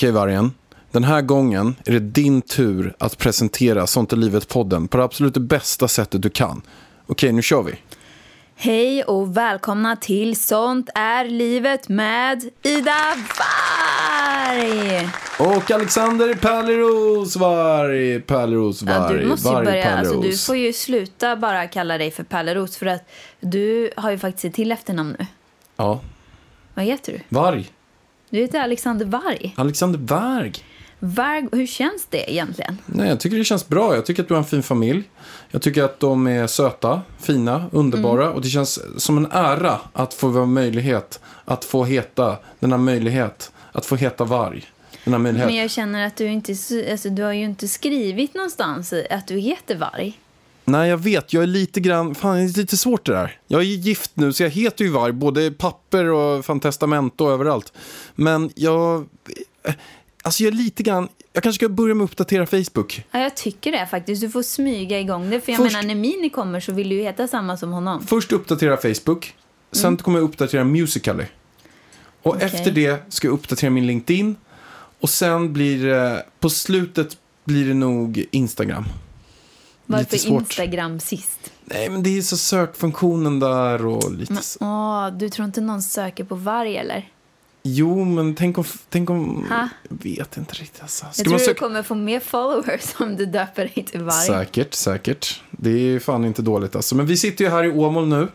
Okej vargen, den här gången är det din tur att presentera Sånt är livet-podden på det absolut bästa sättet du kan. Okej, nu kör vi. Hej och välkomna till Sånt är livet med Ida Varg! Och Alexander Pärleros varg, Pärleros Ja, varg, du måste ju varg börja, alltså, du får ju sluta bara kalla dig för Pärleros för att du har ju faktiskt ett till efternamn nu. Ja, Vad heter du? varg. Du heter Alexander Varg. Alexander Varg. Varg, hur känns det egentligen? Nej, jag tycker det känns bra. Jag tycker att du har en fin familj. Jag tycker att de är söta, fina, underbara. Mm. Och det känns som en ära att få vara möjlighet att få heta, denna möjlighet att få heta varg. Men jag känner att du inte, alltså, du har ju inte skrivit någonstans att du heter Varg. Nej, jag vet. Jag är lite grann... Fan, det är lite svårt det där. Jag är gift nu, så jag heter ju Varg. Både papper och fan testament och överallt. Men jag... eh, Alltså jag är lite grann... Jag kanske ska börja med att uppdatera Facebook. Ja, jag tycker det faktiskt. Du får smyga igång det. För jag Först- menar, när Mini kommer så vill du ju heta samma som honom. Först uppdatera Facebook. Sen Mm. kommer jag uppdatera Musical.ly. Och Okej. efter det ska jag uppdatera min LinkedIn. Och sen blir det... På slutet blir det nog Instagram. Varför. Instagram sist? Nej, men det är så sökfunktionen där och lite... Men, så- åh, du tror inte någon söker på varg eller? Jo, men tänk om... Tänk om... Ha? Jag vet inte riktigt. Alltså. Jag Ska tror man du söka... kommer få mer followers om du döper dig till varg. Säkert, säkert. Det är fan inte dåligt alltså. Men vi sitter ju här i Åmål nu.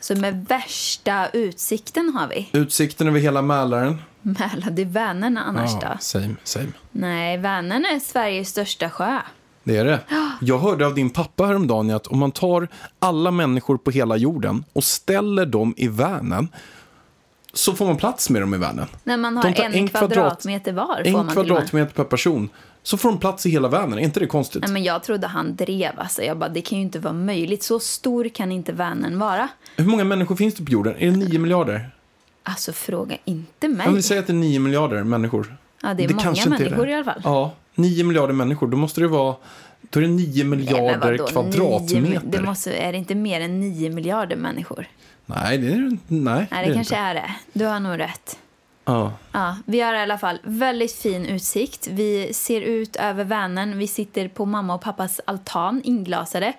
Så med värsta utsikten har vi. Utsikten över hela Mälaren. Mälaren, det är Vänern annars Ja, då? same, same. Nej, Vänern är Sveriges största sjö. Det är det. Jag hörde av din pappa häromdagen att om man tar alla människor på hela jorden och ställer dem i Vänern så får man plats med dem i Vänern. När man har en, en kvadrat- kvadratmeter var får En man med. kvadratmeter per person. Så får de plats i hela Vänern. Är inte det konstigt? Nej, men jag trodde han drev. Alltså. Jag bara, det kan ju inte vara möjligt. Så stor kan inte Vänern vara. Hur många människor finns det på jorden? Är det nio miljarder? Alltså, fråga inte mig. Jag vill säga att det är nio miljarder människor. Ja, det är Det många är människor det. i alla fall. Ja, 9 miljarder människor. Då måste det vara... Då är det 9 Nej, men miljarder vadå? kvadratmeter. Det måste, är det inte mer än 9 miljarder människor? Nej, det är det. Nej, Nej, är det kanske inte. är det. Du har nog rätt. Ja. Ja, vi har i alla fall väldigt fin utsikt. Vi ser ut över Vänern. Vi sitter på mamma och pappas altan, inglasade.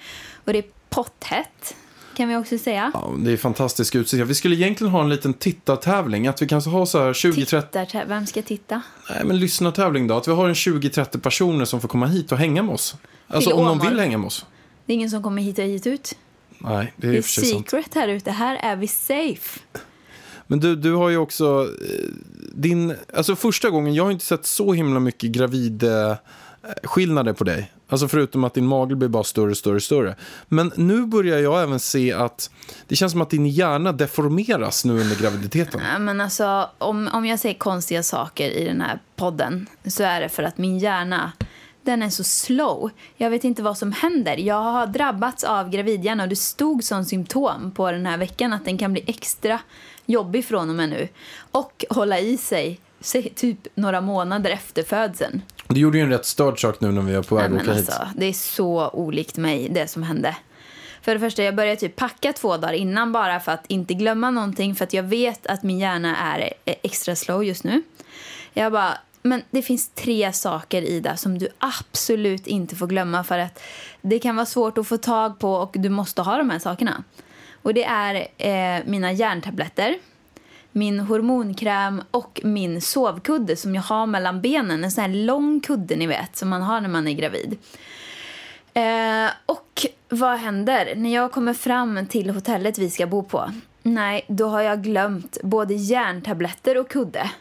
Och det är potthett, kan vi också säga. ja, det är fantastisk utsikt. Vi skulle egentligen ha en liten tittartävling. Att vi kanske har så här 20-30... Tittar, vem ska titta? Nej, men lyssnartävling då. Att vi har en 20-30 personer som får komma hit och hänga med oss. Alltså Till om de vill hänga med oss. Det är ingen som kommer hit och hit ut. Nej, det är Det är sig sant. secret här ute. Här är vi safe. Men du, du har ju också eh, din... Alltså första gången, jag har inte sett så himla mycket gravid eh, skillnader på dig. Alltså förutom att din mage blir bara större, större, större. Men nu börjar jag även se att det känns som att din hjärna deformeras nu under graviditeten. Ja, men alltså, om, om jag säger konstiga saker i den här podden så är det för att min hjärna den är så slow. Jag vet inte vad som händer. Jag har drabbats av gravidhjärna och det stod som symptom på den här veckan att den kan bli extra jobbig från och med nu. Och hålla i sig, typ några månader efter födseln. Du gjorde ju en rätt störd sak nu när vi var på väg att åka hit. alltså, det är så olikt mig, det som hände. För det första, jag började typ packa två dagar innan bara för att inte glömma någonting. För att jag vet att min hjärna är extra slow just nu. Jag bara, men det finns tre saker Ida som du absolut inte får glömma för att det kan vara svårt att få tag på och du måste ha de här sakerna. Och det är eh, mina järntabletter, min hormonkräm och min sovkudde som jag har mellan benen. En sån här lång kudde ni vet som man har när man är gravid. Eh, och vad händer när jag kommer fram till hotellet vi ska bo på? Nej, då har jag glömt både järntabletter och kudde.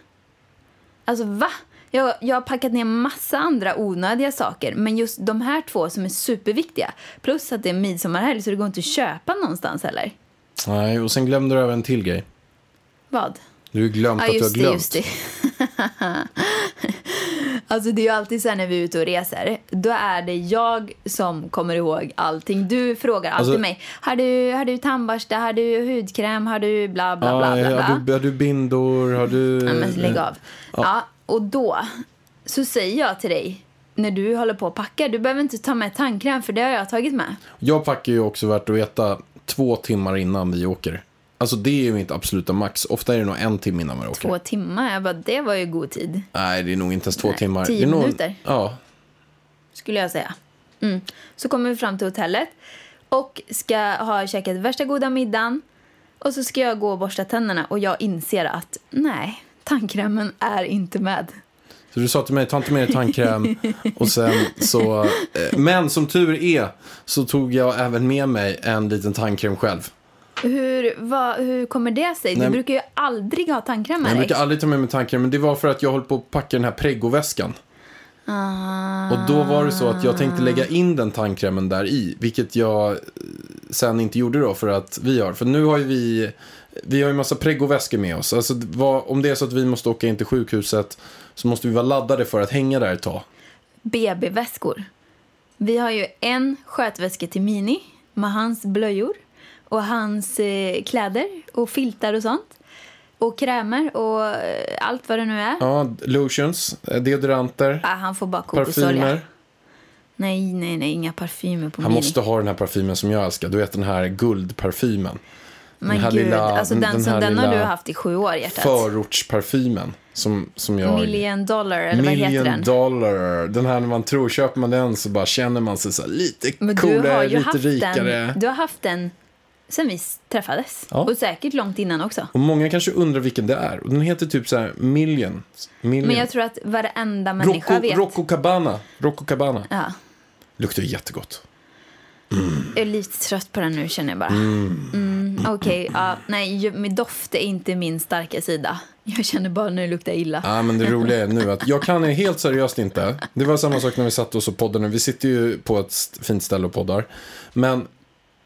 Alltså va? Jag, jag har packat ner massa andra onödiga saker men just de här två som är superviktiga plus att det är midsommarhelg så det går inte att köpa någonstans heller. Nej, och sen glömde du även en till grej. Vad? Du har glömt Ja, att du har just det, glömt. just det. alltså det är ju alltid så här när vi är ute och reser. Då är det jag som kommer ihåg allting. Du frågar alltid Alltså- mig. Har du, har du tandborste? Har du hudkräm? Har du bla bla bla bla? bla? har, du, har du bindor? Har du... Ja, men lägg av. Ja. och då så säger jag till dig när du håller på att packa. Du behöver inte ta med tandkräm för det har jag tagit med. Jag packar ju också värt att veta två timmar innan vi åker. Alltså det är ju mitt absoluta max. Ofta är det nog en timme innan vi åker. Två timmar. Jag bara, det var ju god tid. Nej, det är nog inte ens två Nej, timmar. tio nog... minuter. Ja. skulle jag säga. Mm. Så kommer vi fram till hotellet och ska ha käkat värsta goda middagen. Och så ska jag gå och borsta tänderna och jag inser att nej, tandkrämen är inte med. Så du sa till mig, ta inte med dig tandkräm. och sen så... eh, Men som tur är så tog jag även med mig en liten tandkräm själv. Hur, vad, hur kommer det sig? Nej, Du brukar ju aldrig ha tandkräm med Jag dig. brukar aldrig ta med mig tandkräm, men det var för att jag höll på att packa den här preggoväskan. Ah. Och då var det så att jag tänkte lägga in den tandkrämen där i, vilket jag eh, sen inte gjorde då för att vi har. För nu har ju vi, vi har ju massa preggoväskor med oss. Alltså vad, om det är så att vi måste åka in till sjukhuset så måste vi vara laddade för att hänga där ett tag. BB-väskor. Vi har ju en skötväska till Mini med hans blöjor och hans eh, kläder och filtar och sånt. Och krämer och eh, allt vad det nu är. Ja, lotions, eh, deodoranter, Ah, han får bara parfymer. Nej, nej, nej, inga parfymer på Han Mini. måste ha den här parfymen som jag älskar. Du vet den här guldparfymen. Men här gud, lilla- alltså den, den som, den har du haft i sju år, hjärtat. Förortsparfymen. Som, som jag... Million dollar, eller vad heter Million den? dollar. Den här när man tror, köper man den så bara känner man sig så här lite Men du coolare, har ju lite haft rikare. den, du har haft den sen vi träffades. Ja. Och säkert långt innan också. Och många kanske undrar vilken det är. Och den heter typ så här Million. Million. Men jag tror att varenda människa Rocco, vet. Rocco Cabana. Rocco Cabana. Ja. Luktar jättegott. Jag är lite trött på den nu känner jag bara. Mm. Okej, ja, nej, med doft är inte min starka sida. Jag känner bara det luktar illa. Ja, men det roliga är nu att jag kan helt seriöst inte. Det var samma sak när vi satt oss och poddade. Vi sitter ju på ett fint ställe och poddar. Men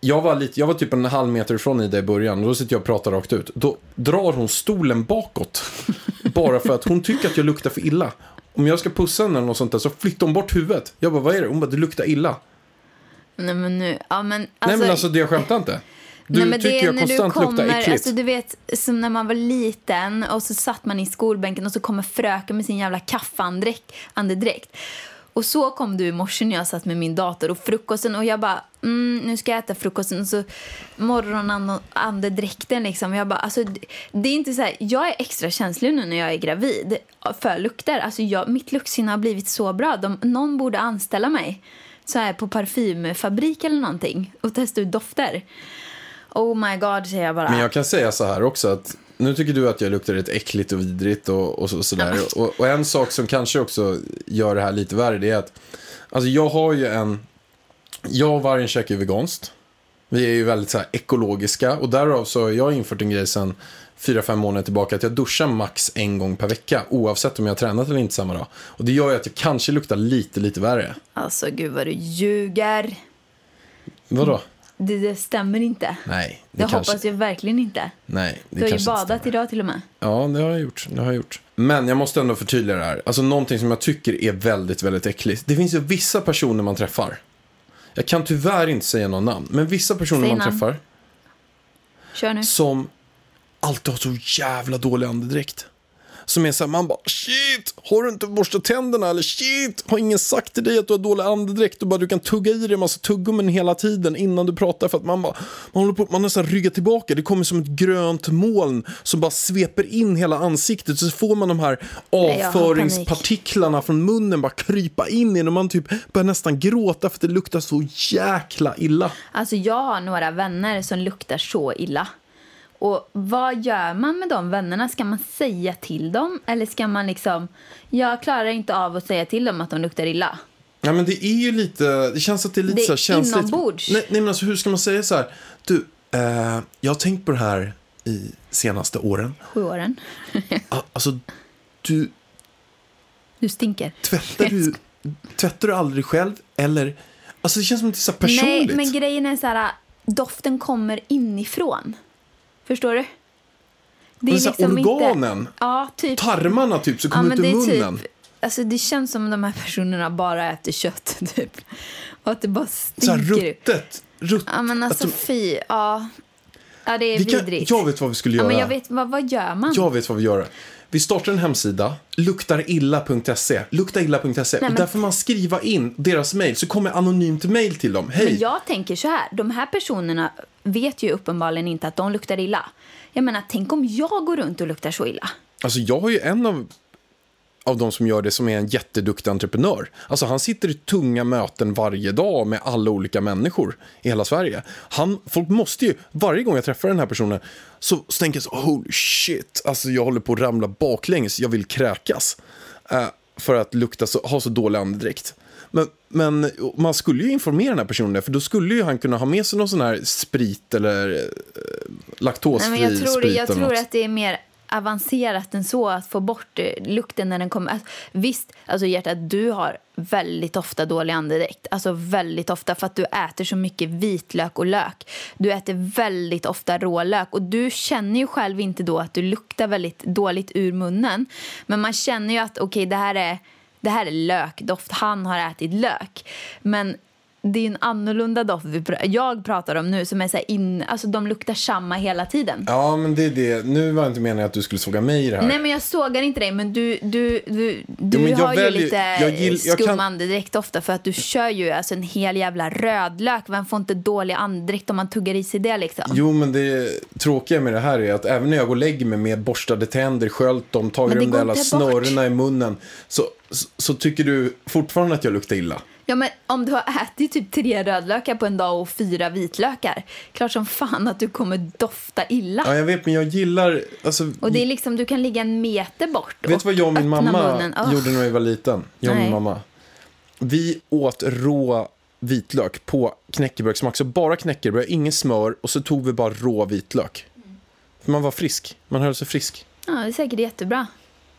jag var, lite, jag var typ en halv meter ifrån Ida i början och då sitter jag och pratar rakt ut. Då drar hon stolen bakåt. Bara för att hon tycker att jag luktar för illa. Om jag ska pussa henne eller något sånt där så flyttar hon bort huvudet. Jag bara, vad är det? Hon bara, du luktar illa. Nej men nu, ja men Nej alltså. men alltså det jag skämtar inte. Du nej, men tycker det är jag när du konstant luktar kommer, äckligt. alltså du vet som när man var liten och så satt man i skolbänken och så kommer fröken med sin jävla kaffeandedräkt. Och så kom du i morse när jag satt med min dator och frukosten och jag bara, mm, nu ska jag äta frukosten och så morgonandedräkten liksom. Jag bara, alltså det- det är inte så här, jag är extra känslig nu när jag är gravid för lukter. Alltså jag, mitt luktsinne har blivit så bra. De, någon borde anställa mig så här på parfymfabrik eller någonting och testa ut dofter. Oh my god, säger jag bara. Men jag kan säga så här också att nu tycker du att jag luktar rätt äckligt och vidrigt och, och så, sådär. Och, och en sak som kanske också gör det här lite värre det är att alltså jag har ju en, jag och vargen käkar ju veganskt. Vi är ju väldigt så här ekologiska och därav så har jag infört en grej sen fyra, fem månader tillbaka att jag duschar max en gång per vecka oavsett om jag har tränat eller inte samma dag. Och det gör ju att jag kanske luktar lite, lite värre. Alltså gud vad du ljuger. Vadå? Det, det stämmer inte. Nej, det, Det, kanske... hoppas jag verkligen inte. Nej, det Du har ju badat idag till och med. Ja, det har jag gjort. Det har jag gjort. Men jag måste ändå förtydliga det här. Alltså någonting som jag tycker är väldigt, väldigt äckligt. Det finns ju vissa personer man träffar. Jag kan tyvärr inte säga någon namn. Men vissa personer Säg man namn. träffar Kör nu. som alltid har så jävla dålig andedräkt. Som är så här, man bara shit, har du inte borstat tänderna? Eller shit, har ingen sagt till dig att du har dålig andedräkt? Och bara du kan tugga i dig en massa tuggummin hela tiden innan du pratar. För att man bara, man håller på, man nästan ryggar tillbaka. Det kommer som ett grönt moln som bara sveper in hela ansiktet. Så får man de här avföringspartiklarna från munnen bara krypa in i en och man typ börjar nästan gråta för att det luktar så jäkla illa. Alltså jag har några vänner som luktar så illa. Och vad gör man med de vännerna? Ska man säga till dem? Eller ska man liksom... Jag klarar inte av att säga till dem att de luktar illa. Ja, men det är ju lite, det känns att det är lite Det är så känsligt. inombords. Nej, nej, men alltså hur ska man säga så här? Du, eh, jag har tänkt på det här i senaste åren. Sju åren. A- Alltså, du, Du stinker. tvättar du, tvättar du aldrig själv? Eller, alltså det känns som att det är så personligt. Nej, men grejen är så här... doften kommer inifrån. Förstår du? Det är här organen. Ja, typ. Tarmarna typ, så Ja, kommer men ut det ur är munnen. typ, alltså det känns som att de här personerna bara äter kött, typ. Och att det bara Så här stinker. ruttet. Rutt, Ja, men alltså de- fy. Ja, ja det är vi kan, vidrigt. jag vet vad vi skulle ja, göra. men jag vet, vad, vad gör man? Jag vet vad vi gör. Vi startar en hemsida, luktarilla.se. Luktailla.se. men- Och där får man skriva in deras mejl, så kommer anonymt mejl till dem. Hej! Men jag tänker så här, de här personerna vet ju uppenbarligen inte att de luktar illa. Jag menar, tänk om jag går runt och luktar så illa. Alltså jag har ju en av, av de som gör det som är en jätteduktig entreprenör. Alltså han sitter i tunga möten varje dag med alla olika människor i hela Sverige. Han, folk måste ju, varje gång jag träffar den här personen så, så tänker jag så, holy shit, alltså jag håller på att ramla baklänges, jag vill kräkas. Eh, för att lukta så, ha så dålig andedräkt. Men, men man skulle ju informera den här personen, för då skulle ju han kunna ha med sig någon sån här sprit eller eh, laktosfri Nej, men jag tror, sprit jag tror att det är mer avancerat än så att få bort eh, lukten när den kommer. Alltså, visst, alltså hjärtat, du har väldigt ofta dålig andedräkt. Alltså väldigt ofta för att du äter så mycket vitlök och lök. Du äter väldigt ofta rålök och du känner ju själv inte då att du luktar väldigt dåligt ur munnen. Men man känner ju att okej, det här är det här är lökdoft. Han har ätit lök. Men det är en annorlunda doft vi pr- jag pratar om nu som är så här in, alltså de luktar samma hela tiden. Ja, men det är det. Nu var det inte meningen att du skulle såga mig i det här. Nej men jag sågar inte dig men du, du, du, du jag har väljer- ju lite jag gill- jag skum kan- andedräkt ofta för att du kör ju alltså en hel jävla rödlök. Vem får inte dålig andedräkt om man tuggar i sig det liksom? Jo, men det tråkiga med det här är att även när jag går och lägger mig med borstade tänder, sköljt dem, tagit de där jävla snörena i munnen, så, så, så tycker du fortfarande att jag luktar illa. Ja men om du har ätit typ tre rödlökar på en dag och fyra vitlökar. Klart som fan att du kommer dofta illa. Ja, jag vet, men jag gillar... Alltså, Och det är liksom, du kan ligga en meter bort vet du vad jag och min mamma. Åh. gjorde när vi var liten? Jag och min mamma. Vi åt rå vitlök på knäckebrödssmak, så bara knäckebröd, ingen smör och så tog vi bara rå vitlök. För man var frisk, man höll sig frisk. Ja, det är säkert jättebra.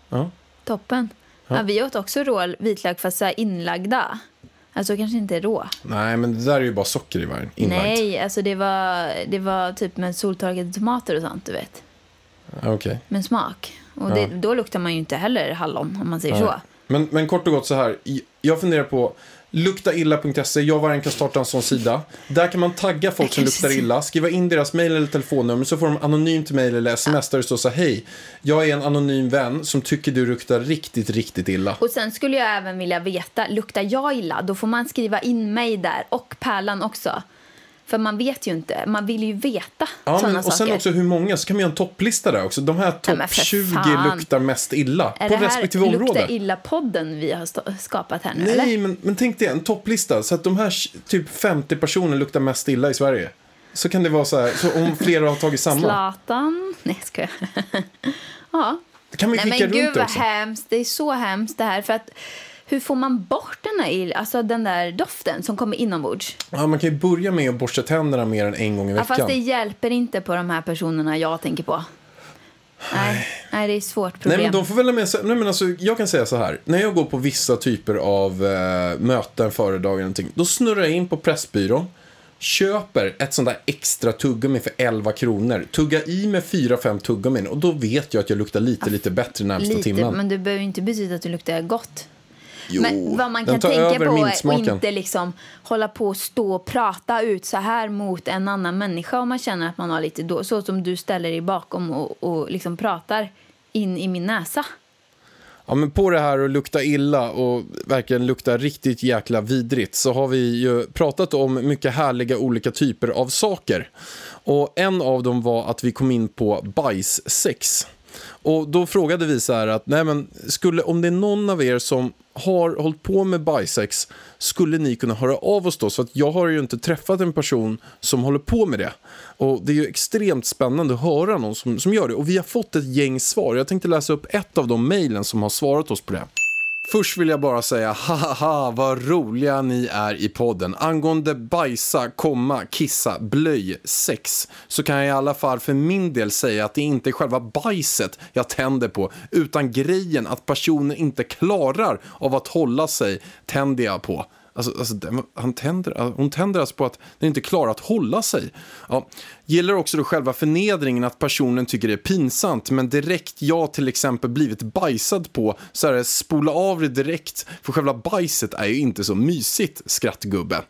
Ja. Toppen. Ja. vi åt också rå vitlök fast så inlagda. Alltså kanske inte rå. Nej, men det där är ju bara socker i varje. Nej, alltså det var, det var typ med soltorkade tomater och sånt, du vet. Ja, Okej. Med smak. Och det, då luktar man ju inte heller hallon, om man säger så. Men, men kort och gott så här. Jag funderar på luktailla.se. Jag var en kan starta en sån sida. Där kan man tagga folk som luktar illa. Skriva in deras mejl eller telefonnummer så får de anonymt mejl eller sms där det står så här. Hej, jag är en anonym vän som tycker du luktar riktigt, riktigt illa. Och sen skulle jag även vilja veta, luktar jag illa? Då får man skriva in mig där och Pärlan också. För man vet ju inte, man vill ju veta Ja, sådana men, och sen saker. också hur många, så kan man göra en topplista där också. De här topp för 20 fan. luktar mest illa är på det här respektive område. lukta illa-podden vi har skapat här nu, Nej, eller? men, men tänk dig en topplista. Så att de här typ 50 personer luktar mest illa i Sverige. Så kan det vara så här, så om flera har tagit samma. Zlatan? Nej, ska jag. ja. Det kan man ju Nej men gud det vad också. hemskt. Det är så hemskt det här. För att hur får man bort den där, ill- alltså den där doften som kommer inombords? Ja, man kan ju börja med att borsta tänderna mer än en gång i Ja, veckan. fast det hjälper inte på de här personerna jag tänker på. Nej, nej det är ett svårt problem. Nej, men de får väl med sig, nej, men alltså, jag kan säga så här. När jag går på vissa typer av eh, möten, föredrag eller någonting. Då snurrar jag in på Pressbyrån. Köper ett sånt där extra tuggummi för 11 kronor. Tuggar i med 4-5 tuggummin. Och då vet jag att jag luktar lite, lite bättre närmsta Lite, timmen. men det behöver ju inte betyda att du luktar gott. Jo, men vad man kan tänka på är att inte liksom hålla på och stå och prata ut så här mot en annan människa om man känner att man har lite då, så som du ställer dig bakom och, och liksom pratar in i min näsa. Ja, men på det här att lukta illa och verkligen lukta riktigt jäkla vidrigt så har vi ju pratat om mycket härliga olika typer av saker. Och en av dem var att vi kom in på bajssex. Och då frågade vi så här att, nej men, skulle, om det är någon av er som har hållit på med bisex skulle ni kunna höra av oss då? Så att jag har ju inte träffat en person som håller på med det. Och det är ju extremt spännande att höra någon som, som gör det. Och vi har fått ett gäng svar. Jag tänkte läsa upp ett av de mejlen som har svarat oss på det. Först vill jag bara säga haha vad roliga ni är i podden. Angående bajsa, komma, kissa, blöj, sex så kan jag i alla fall för min del säga att det inte är själva bajset jag tänder på utan grejen att personen inte klarar av att hålla sig tänder jag på. Alltså, alltså, han tänder, alltså, hon tänder alltså på att den inte klarar att hålla sig. Ja. Gäller också då själva förnedringen att personen tycker det är pinsamt men direkt jag till exempel blivit bajsad på så är det spola av det direkt för själva bajset är ju inte så mysigt, skrattgubbe.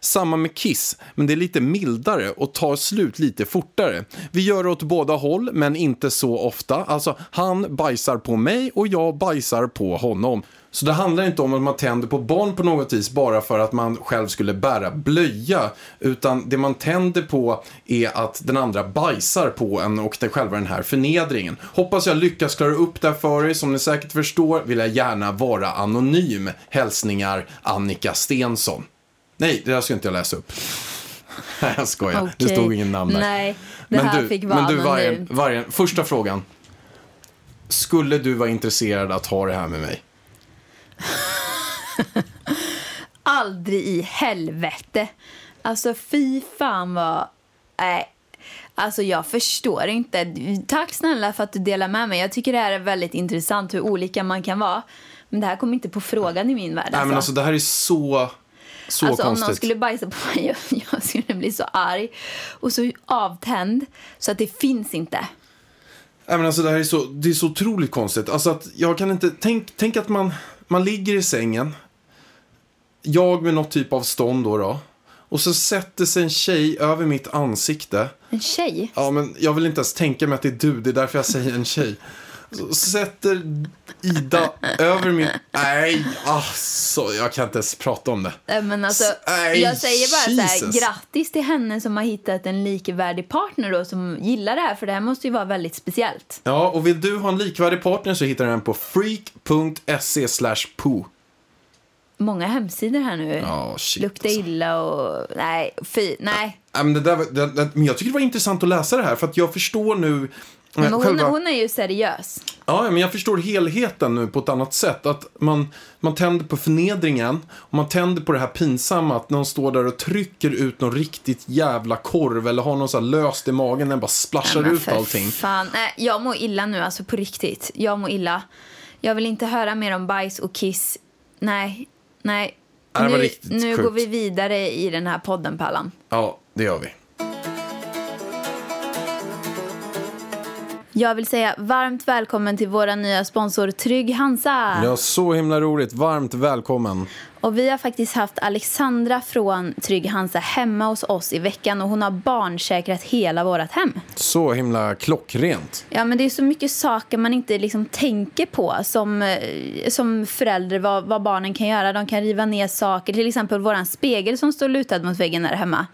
Samma med kiss, men det är lite mildare och tar slut lite fortare. Vi gör det åt båda håll men inte så ofta. Alltså han bajsar på mig och jag bajsar på honom. Så det handlar inte om att man tänder på barn på något vis bara för att man själv skulle bära blöja. Utan det man tänder på är att den andra bajsar på en och det själva den här förnedringen. Hoppas jag lyckas klara upp det här för er. Som ni säkert förstår vill jag gärna vara anonym. Hälsningar Annika Stensson. Nej, det där ska inte jag läsa upp. Nej, jag skojar. Okej. Det stod ingen namn där. Nej, det här du, fick vara men du, vargen, vargen, första frågan. Skulle du vara intresserad att ha det här med mig? Aldrig i helvete. Alltså fy fan vad... Nej. Alltså jag förstår inte. Tack snälla för att du delar med mig. Jag tycker det här är väldigt intressant hur olika man kan vara. Men det här kommer inte på frågan i min värld. Nej, men alltså det här är så, så Alltså om konstigt. någon skulle bajsa på mig, jag, jag skulle bli så arg och så avtänd så att det finns inte. Nej, men alltså det här är så, det är så otroligt konstigt. Alltså att jag kan inte, tänk, tänk att man, man ligger i sängen. Jag med något typ av stånd då, då. Och så sätter sig en tjej över mitt ansikte. En tjej? Ja, men jag vill inte ens tänka mig att det är du. Det är därför jag säger en tjej. Så sätter Ida över min... Nej, alltså, jag kan inte ens prata om det. Nej, Men alltså, Nej, jag säger bara så Jesus. här, grattis till henne som har hittat en likvärdig partner då, som gillar det här, för det här måste ju vara väldigt speciellt. Ja, och vill du ha en likvärdig partner så hittar du den på freak.se slash poo. Många hemsidor här nu. Ja, shit, Luktar alltså. illa och... Nej, fy. Nej. Ja, men, det där, var- det, det, men jag tycker det var intressant att läsa det här för att jag förstår nu Men hon, själva- hon är ju seriös. Ja, men jag förstår helheten nu på ett annat sätt. Att man, man tänder på förnedringen och man tänder på det här pinsamma att någon står där och trycker ut någon riktigt jävla korv eller har någon så här löst i magen den bara splashar Men ut allting. Fan. Nej, jag mår illa nu, alltså på riktigt. Jag mår illa. Jag vill inte höra mer om bajs och kiss. Nej, nej. Var nu nu går vi vidare i den här podden, Pallan. Ja, det gör vi. Jag vill säga varmt välkommen till våra nya sponsor Trygg Hansa. Ja, så himla roligt. Varmt välkommen. Och vi har faktiskt haft Alexandra från Trygg Hansa hemma hos oss i veckan och hon har barnsäkrat hela vårt hem. Så himla klockrent. Ja, men det är så mycket saker man inte liksom tänker på som, eh, som förälder, vad, vad barnen kan göra. De kan riva ner saker, till exempel våran spegel som står lutad mot väggen där hemma.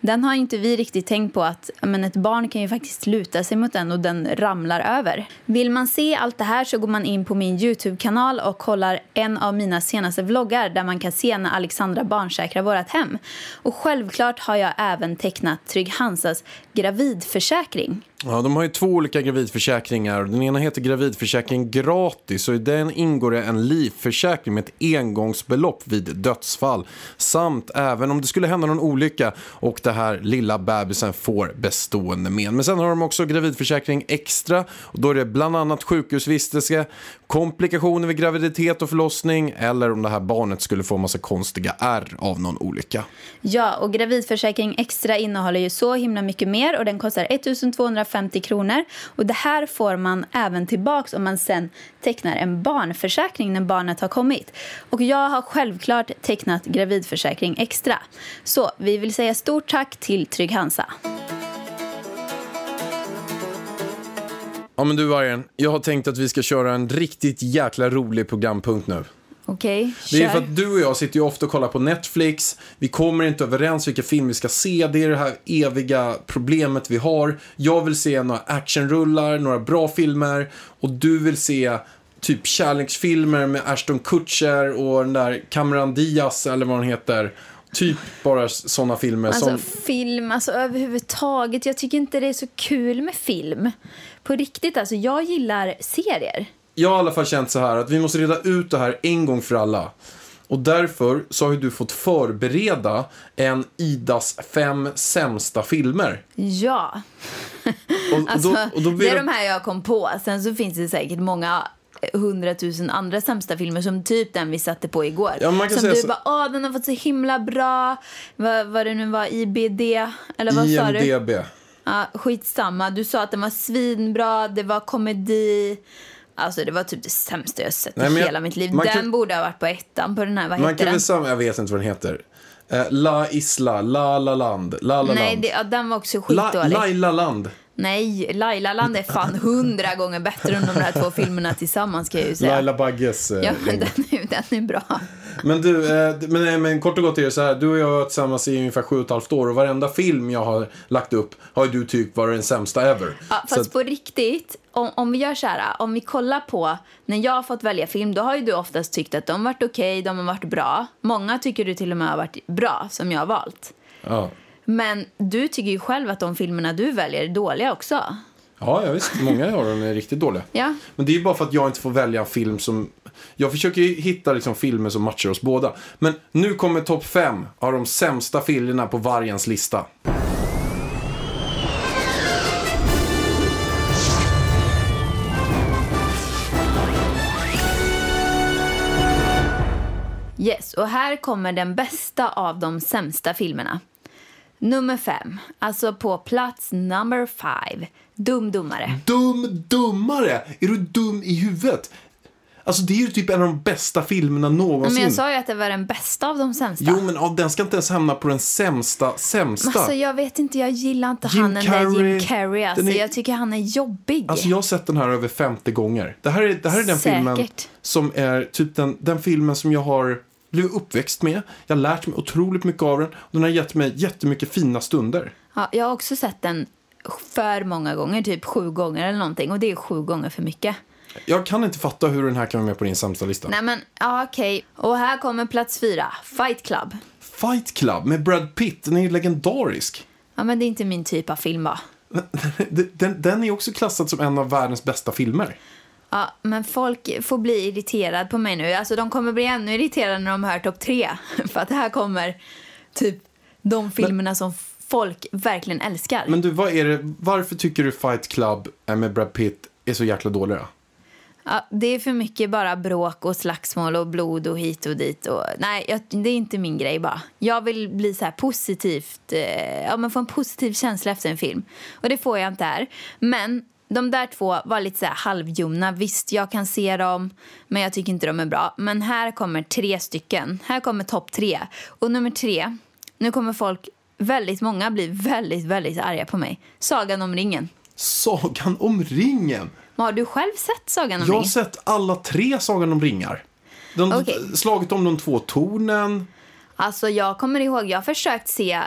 Den har inte vi riktigt tänkt på att men ett barn kan ju faktiskt luta sig mot den och den ramlar över. Vill man se allt det här så går man in på min Youtube-kanal och kollar en av mina senaste vloggar där man man kan se när Alexandra barnsäkrar vårt hem. Och självklart har jag även tecknat Trygg Hansas gravidförsäkring. Ja, de har ju två olika gravidförsäkringar. Den ena heter gravidförsäkring gratis och i den ingår det en livförsäkring med ett engångsbelopp vid dödsfall. Samt även om det skulle hända någon olycka och det här lilla bebisen får bestående men. Men sen har de också gravidförsäkring extra och då är det bland annat sjukhusvistelse, komplikationer vid graviditet och förlossning eller om det här barnet skulle få massa konstiga ärr av någon olycka. Ja, och gravidförsäkring extra innehåller ju så himla mycket mer och den kostar 150 kronor. Och det här får man även tillbaka om man sen tecknar en barnförsäkring när barnet har kommit. Och jag har självklart tecknat gravidförsäkring extra. Så vi vill säga stort tack till Trygg Hansa. Ja men du Vargen, jag har tänkt att vi ska köra en riktigt jäkla rolig programpunkt nu. Okej, Det är för att du och jag sitter ju ofta och kollar på Netflix. Vi kommer inte överens vilka film vi ska se. Det är det här eviga problemet vi har. Jag vill se några actionrullar, några bra filmer. Och du vill se typ kärleksfilmer med Ashton Kutcher och den där Cameron Diaz eller vad han heter. Typ bara sådana filmer Alltså som... film, alltså överhuvudtaget. Jag tycker inte det är så kul med film. På riktigt, alltså jag gillar serier. Jag har i alla fall känt så här att vi måste reda ut det här en gång för alla. Och därför så har ju du fått förbereda en Idas fem sämsta filmer. Och, Ja. och Alltså, då, och då det är de här jag kom på. Sen så finns det säkert många hundratusen andra sämsta filmer som typ den vi satte på igår. Ja, man kan som du så- bara, åh den har fått så himla bra, vad, vad det nu var, IBD, eller vad sa du? IMDB. Ja, skitsamma. Du sa att den var svinbra, det var komedi. Alltså det var typ det sämsta jag sett Nej, i men jag- hela mitt liv. Den kan- borde ha varit på ettan på den här, vad Man heter kan den? samma, jag vet inte vad den heter. Eh, La Isla, La La Land, La La Nej, Land. det, ja, den var också La, skitdålig. Laila Land. Nej, Laila Land är fan hundra gånger bättre än de där två filmerna tillsammans kan jag ju säga. Laila Bagges eh, Ja, men den är, den är bra. Men du, eh, men, men kort och gott är det så här. Du och jag har varit tillsammans i ungefär sju och ett halvt år och varenda film jag har lagt upp har ju du tyckt vara den sämsta ever. Ja, fast att, på riktigt, om, om vi gör så här, om vi kollar på när jag har fått välja film, då har ju du oftast tyckt att de har varit okej, de har varit bra. Många tycker du till och med har varit bra, som jag har valt. ja. Men du tycker ju själv att de filmerna du väljer är dåliga också. Ja, ja, visst. Många av dem är riktigt dåliga. Ja. Men det är ju bara för att jag inte får välja en film som... Jag försöker ju hitta liksom filmer som matchar oss båda. Men nu kommer topp fem av de sämsta filmerna på vargens lista. Yes, och här kommer den bästa av de sämsta filmerna. Nummer fem, alltså på plats number five, Dum Dummare. Dum Dummare! Är du dum i huvudet? Alltså det är ju typ en av de bästa filmerna någonsin. Men jag sa ju att det var den bästa av de sämsta. Jo, men ja, den ska inte ens hamna på den sämsta, sämsta. Alltså jag vet inte, jag gillar inte Jim han den där Jim Carrey. Alltså, är- Jag tycker han är jobbig. Alltså jag har sett den här över 50 gånger. Det här är, det här är den Säkert. filmen som är typ den, den filmen som jag har blivit uppväxt med. Jag har lärt mig otroligt mycket av den. Och den har gett mig jättemycket fina stunder. Ja, jag har också sett den för många gånger, typ sju gånger eller någonting. Och det är sju gånger för mycket. Jag kan inte fatta hur den här kan vara med på din sämsta lista. Nej men, ja okej. Och här kommer plats fyra, Fight Club. Fight Club med Brad Pitt, den är ju legendarisk. Ja men det är inte min typ av film va? Den, den är också klassad som en av världens bästa filmer. Ja, men folk får bli irriterad på mig nu. Alltså de kommer bli ännu irriterade när de hör topp tre. För att här kommer typ de filmerna som folk verkligen älskar. Men du, vad är det, varför tycker du Fight Club med Brad Pitt är så jäkla dåliga? Ja, det är för mycket bara bråk och slagsmål och blod och hit och dit. Och, nej, jag, det är inte min grej bara. Jag vill bli så här positivt, eh, ja men få en positiv känsla efter en film. Och det får jag inte här. Men de där två var lite så här halvljumna. Visst, jag kan se dem, men jag tycker inte de är bra. Men här kommer tre stycken. Här kommer topp tre. Och nummer tre, nu kommer folk, väldigt många bli väldigt, väldigt arga på mig. Sagan om ringen. Sagan om ringen! Har du själv sett Sagan om Jag har ringen? sett alla tre Sagan om ringar. De, Okej. Slaget om de två tornen. Alltså jag kommer ihåg, jag har försökt se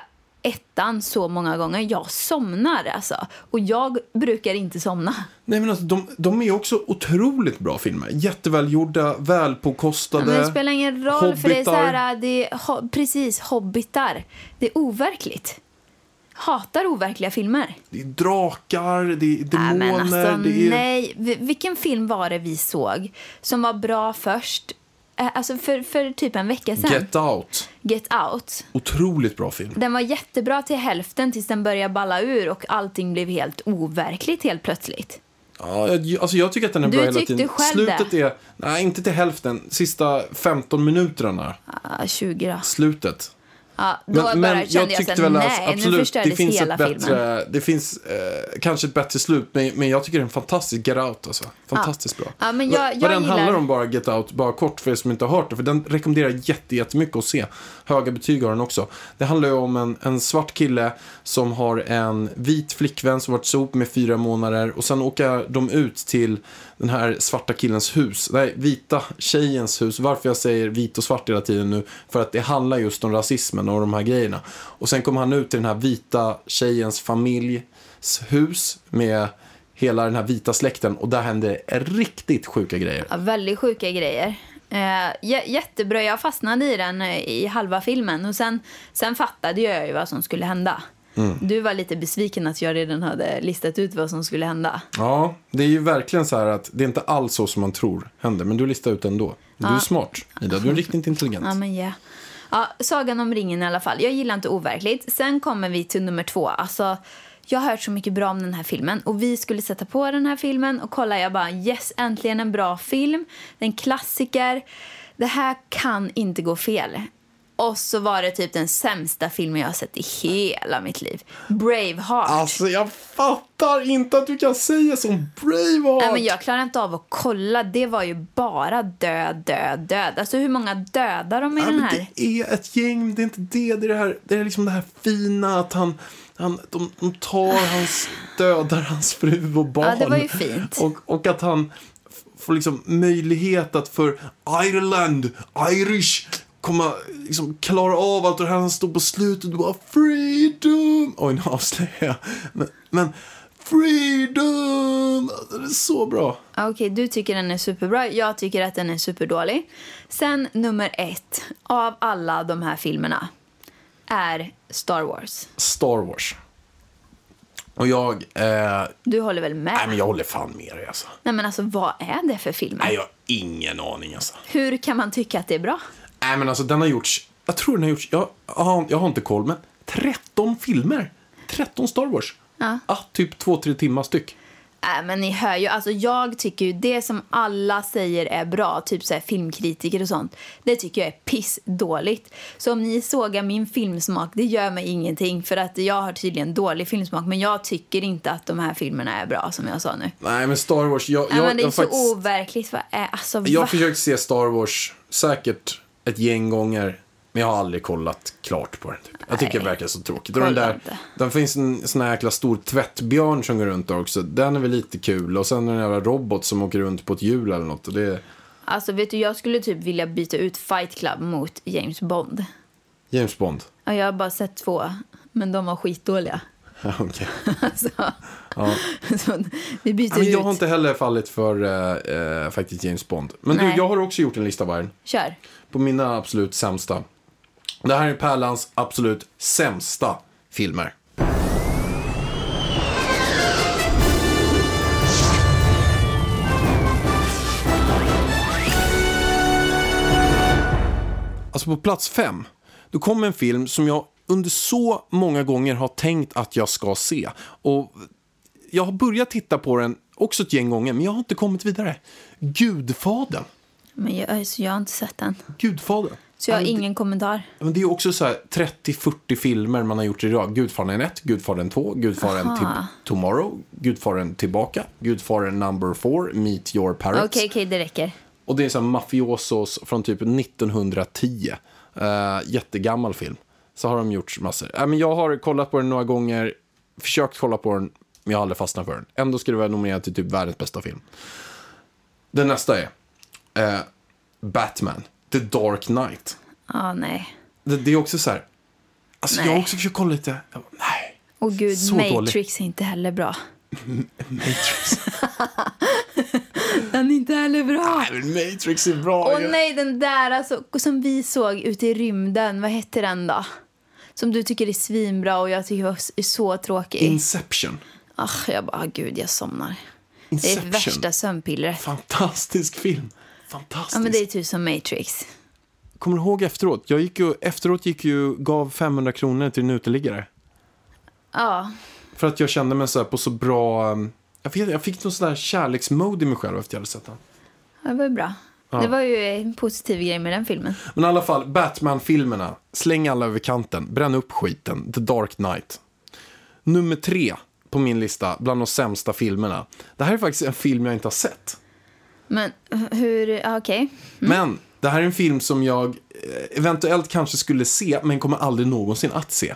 ettan så många gånger. Jag somnar alltså. Och jag brukar inte somna. Nej, men alltså, de, de är också otroligt bra filmer. Jättevälgjorda, välpåkostade. Men det spelar ingen roll för det är så hobbitar. här, det är, ho, precis, hobbitar. Det är overkligt. Hatar overkliga filmer. Det är drakar, det är demoner. Nej, men alltså, det är... nej. Vi- Vilken film var det vi såg som var bra först? Eh, Alltså för, för typ en vecka sedan. Get Out. Get Out. Otroligt bra film. Den var jättebra till hälften tills den började balla ur och allting blev helt overkligt helt plötsligt. Ja, alltså jag tycker att den är Du bra hela tiden. själv Slutet är, nej inte till hälften, sista 15 minuterna. Ah, 20 då. Slutet. Ja, då bara kände jag, tyckte så här, väl att nu absolut, förstördes det finns hela ett bättre, filmen. det finns eh, kanske ett bättre slut, men, men jag tycker det är en fantastisk Get Out alltså. Fantastiskt bra. Ja, men jag- jag vad den gillar- handlar om bara Get Out, bara kort för er som inte har hört det, för den rekommenderar jag jätte, jättemycket att se. Höga betyg har den också. Det handlar ju om en, en svart kille som har en vit flickvän som varit ihop med fyra månader och sen åker de ut till den här svarta killens hus, nej, vita tjejens hus. Varför jag säger vit och svart hela tiden nu, för att det handlar just om rasismen och de här grejerna. Och sen kommer han ut till den här vita tjejens familjs hus med hela den här vita släkten och där händer riktigt sjuka grejer. Ja, väldigt sjuka grejer. Eh, jättebra, jag fastnade i den eh, i halva filmen och sen, sen fattade jag ju vad som skulle hända. Mm. Du var lite besviken att jag redan hade listat ut vad som skulle hända. Ja, det är ju verkligen så här att det är inte alls så som man tror händer, men du listar ut ändå. Du är Ja. smart, Ida. Du är riktigt intelligent. Ja, men ja. Ja, Sagan om ringen i alla fall. Jag gillar inte overkligt. Sen kommer vi till nummer två. Alltså, jag har hört så mycket bra om den här filmen och vi skulle sätta på den här filmen och kolla. Jag bara yes, äntligen en bra film. Det är en klassiker. Det här kan inte gå fel. Och så var det typ den sämsta filmen jag har sett i hela mitt liv. Braveheart. Alltså jag fattar inte att du kan säga som Braveheart. Nej, men jag klarar inte av att kolla. Det var ju bara död, död, död. Alltså hur många dödar de i Ja, den här? Det är ett gäng, det är inte det. Det är det här, det är liksom det här fina att han, han de, de tar hans, dödar hans fru och barn. Ja, det var ju fint. Och, och att han får liksom möjlighet att för Ireland, Irish, komma, liksom klara av allt det här. Han står på slutet och bara freedom. Oj, nu avslöjar jag. Men, men freedom, Alltså, det är så bra. Ja, Okej, du tycker den är superbra. Jag tycker att den är superdålig. Sen nummer ett av alla de här filmerna är Star Wars. Star Wars. Och jag, eh, Du håller väl med? nej men jag håller fan med dig alltså. Nej, men alltså vad är det för filmer? Nej, jag har ingen aning alltså. Hur kan man tycka att det är bra? Nej, men alltså den har gjorts, jag tror den har gjorts, jag, jag, har, jag har inte koll, men 13 filmer. 13 Star Wars. Ja. Ah, typ 2-3 timmar styck. Nej, men ni hör ju, alltså jag tycker ju det som alla säger är bra, typ så här filmkritiker och sånt, det tycker jag är pissdåligt. Så om ni sågar min filmsmak, det gör mig ingenting för att jag har tydligen dålig filmsmak, men jag tycker inte att de här filmerna är bra som jag sa nu. Nej, men Star Wars, jag, jag, men det är jag, så faktiskt, overkligt. Vad är, alltså, jag har va? försökt se Star Wars säkert ett gäng gånger, men jag har aldrig kollat klart på den. Typ. Jag tycker det verkar så tråkigt. Och den där, den finns en sån här jäkla stor tvättbjörn som går runt där också. Den är väl lite kul. Och sen en jävla robot som åker runt på ett hjul eller något. Och det är Alltså vet du, jag skulle typ vilja byta ut Fight Club mot James Bond. James Bond. Ja, jag har bara sett två, men de var skitdåliga. Okej. Alltså, Ja. så vi byter Ja, men jag ut. har inte heller fallit för eh, eh, faktiskt James Bond. Men du, Nej. jag har också gjort en lista Vargen. Kör. På mina absolut sämsta. Det här är Pärlans absolut sämsta filmer. Alltså på plats fem, då kom en film som jag under så många gånger har tänkt att jag ska se. Och jag har börjat titta på den också ett gäng gånger, men jag har inte kommit vidare. Gudfadern. Men jag, alltså, jag har inte sett den. Gudfadern. Så jag har ingen kommentar. Men det är också så här 30-40 filmer man har gjort idag. Gudfadern 1, Gudfadern 2, Gudfadern Aha. till Tomorrow, Gudfadern tillbaka, Gudfadern number 4, Meet your parents. Okej, okej, det räcker. Och det är så mafiosos från typ 1910. Uh, jättegammal film. Så har de gjort massor. Äh, men jag har kollat på den några gånger, försökt kolla på den, men jag har aldrig fastnat för den. Ändå ska det vara nominerad till typ världens bästa film. Den nästa är eh, Batman, The Dark Knight. Ja, nej. Det, det är också så här, alltså jag Nej. också försökt kolla lite, jag bara, nej, Och gud, Så Matrix är inte heller bra. Matrix. Den är inte heller bra. nej, men Matrix är bra. Åh ju. nej, den där alltså, som vi såg ute i rymden. Vad hette den då? Som du tycker är svinbra och jag tycker är så tråkig. Inception. Ach, jag bara, gud, jag somnar. Det är Inception. värsta sömnpillret. Fantastisk film. Fantastisk. Ja, men det är typ som Matrix. Kommer du ihåg efteråt? Jag gick ju, efteråt gick ju, gav 500 kronor till en uteliggare. Ja, För att jag kände mig så här på så bra... um, Jag, vet, jag fick någon sån där kärleksmode i mig själv efter jag hade sett den. det var ju bra. Det var ju en positiv grej med den filmen. Men i alla fall, Batman-filmerna. Släng alla över kanten. Bränn upp skiten. The Dark Knight. Nummer tre på min lista bland de sämsta filmerna. Det här är faktiskt en film jag inte har sett. Men hur, okej. Men det här är en film som jag eh, eventuellt kanske skulle se, men kommer aldrig någonsin att se.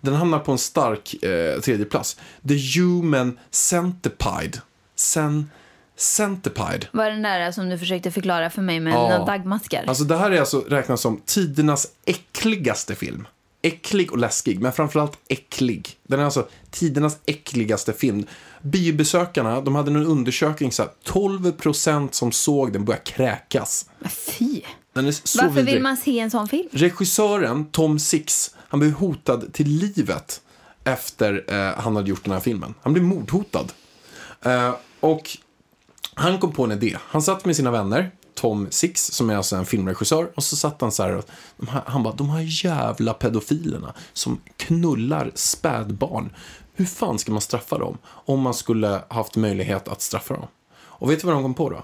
Den hamnar på en stark eh, tredje plats. The Human Centipede. Cen Centipede. Var den där som du försökte förklara för mig med Ja. dagmaskar? Alltså det här är alltså räknas som tidernas äckligaste film. Äcklig och läskig, men framförallt äcklig. Den är alltså tidernas äckligaste film. Biobesökarna, de hade en undersökning så här, 12% som såg den började kräkas. Fy! Den är så Varför vidrig. vill man se en sån film? Regissören Tom Six, han blev hotad till livet efter eh, han hade gjort den här filmen. Han blev mordhotad. Eh, och han kom på en idé. Han satt med sina vänner, Tom Six, som är alltså en filmregissör. Och så satt han så här och de här, han bara, de här jävla pedofilerna som knullar spädbarn. Hur fan ska man straffa dem om man skulle haft möjlighet att straffa dem? Och vet du vad de kom på då?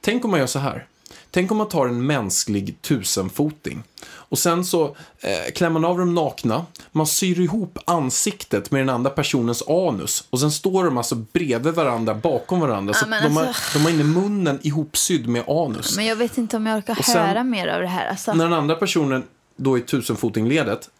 Tänk om man gör så här. Tänk om man tar en mänsklig tusenfoting och sen så eh, klär man av dem nakna, man syr ihop ansiktet med den andra personens anus och sen står de alltså bredvid varandra, bakom varandra. så men de, har, alltså- de har inne munnen ihopsydd med anus. Men jag vet inte om jag orkar Och sen- höra mer av det här. Alltså. När den andra personen då i tusenfotingledet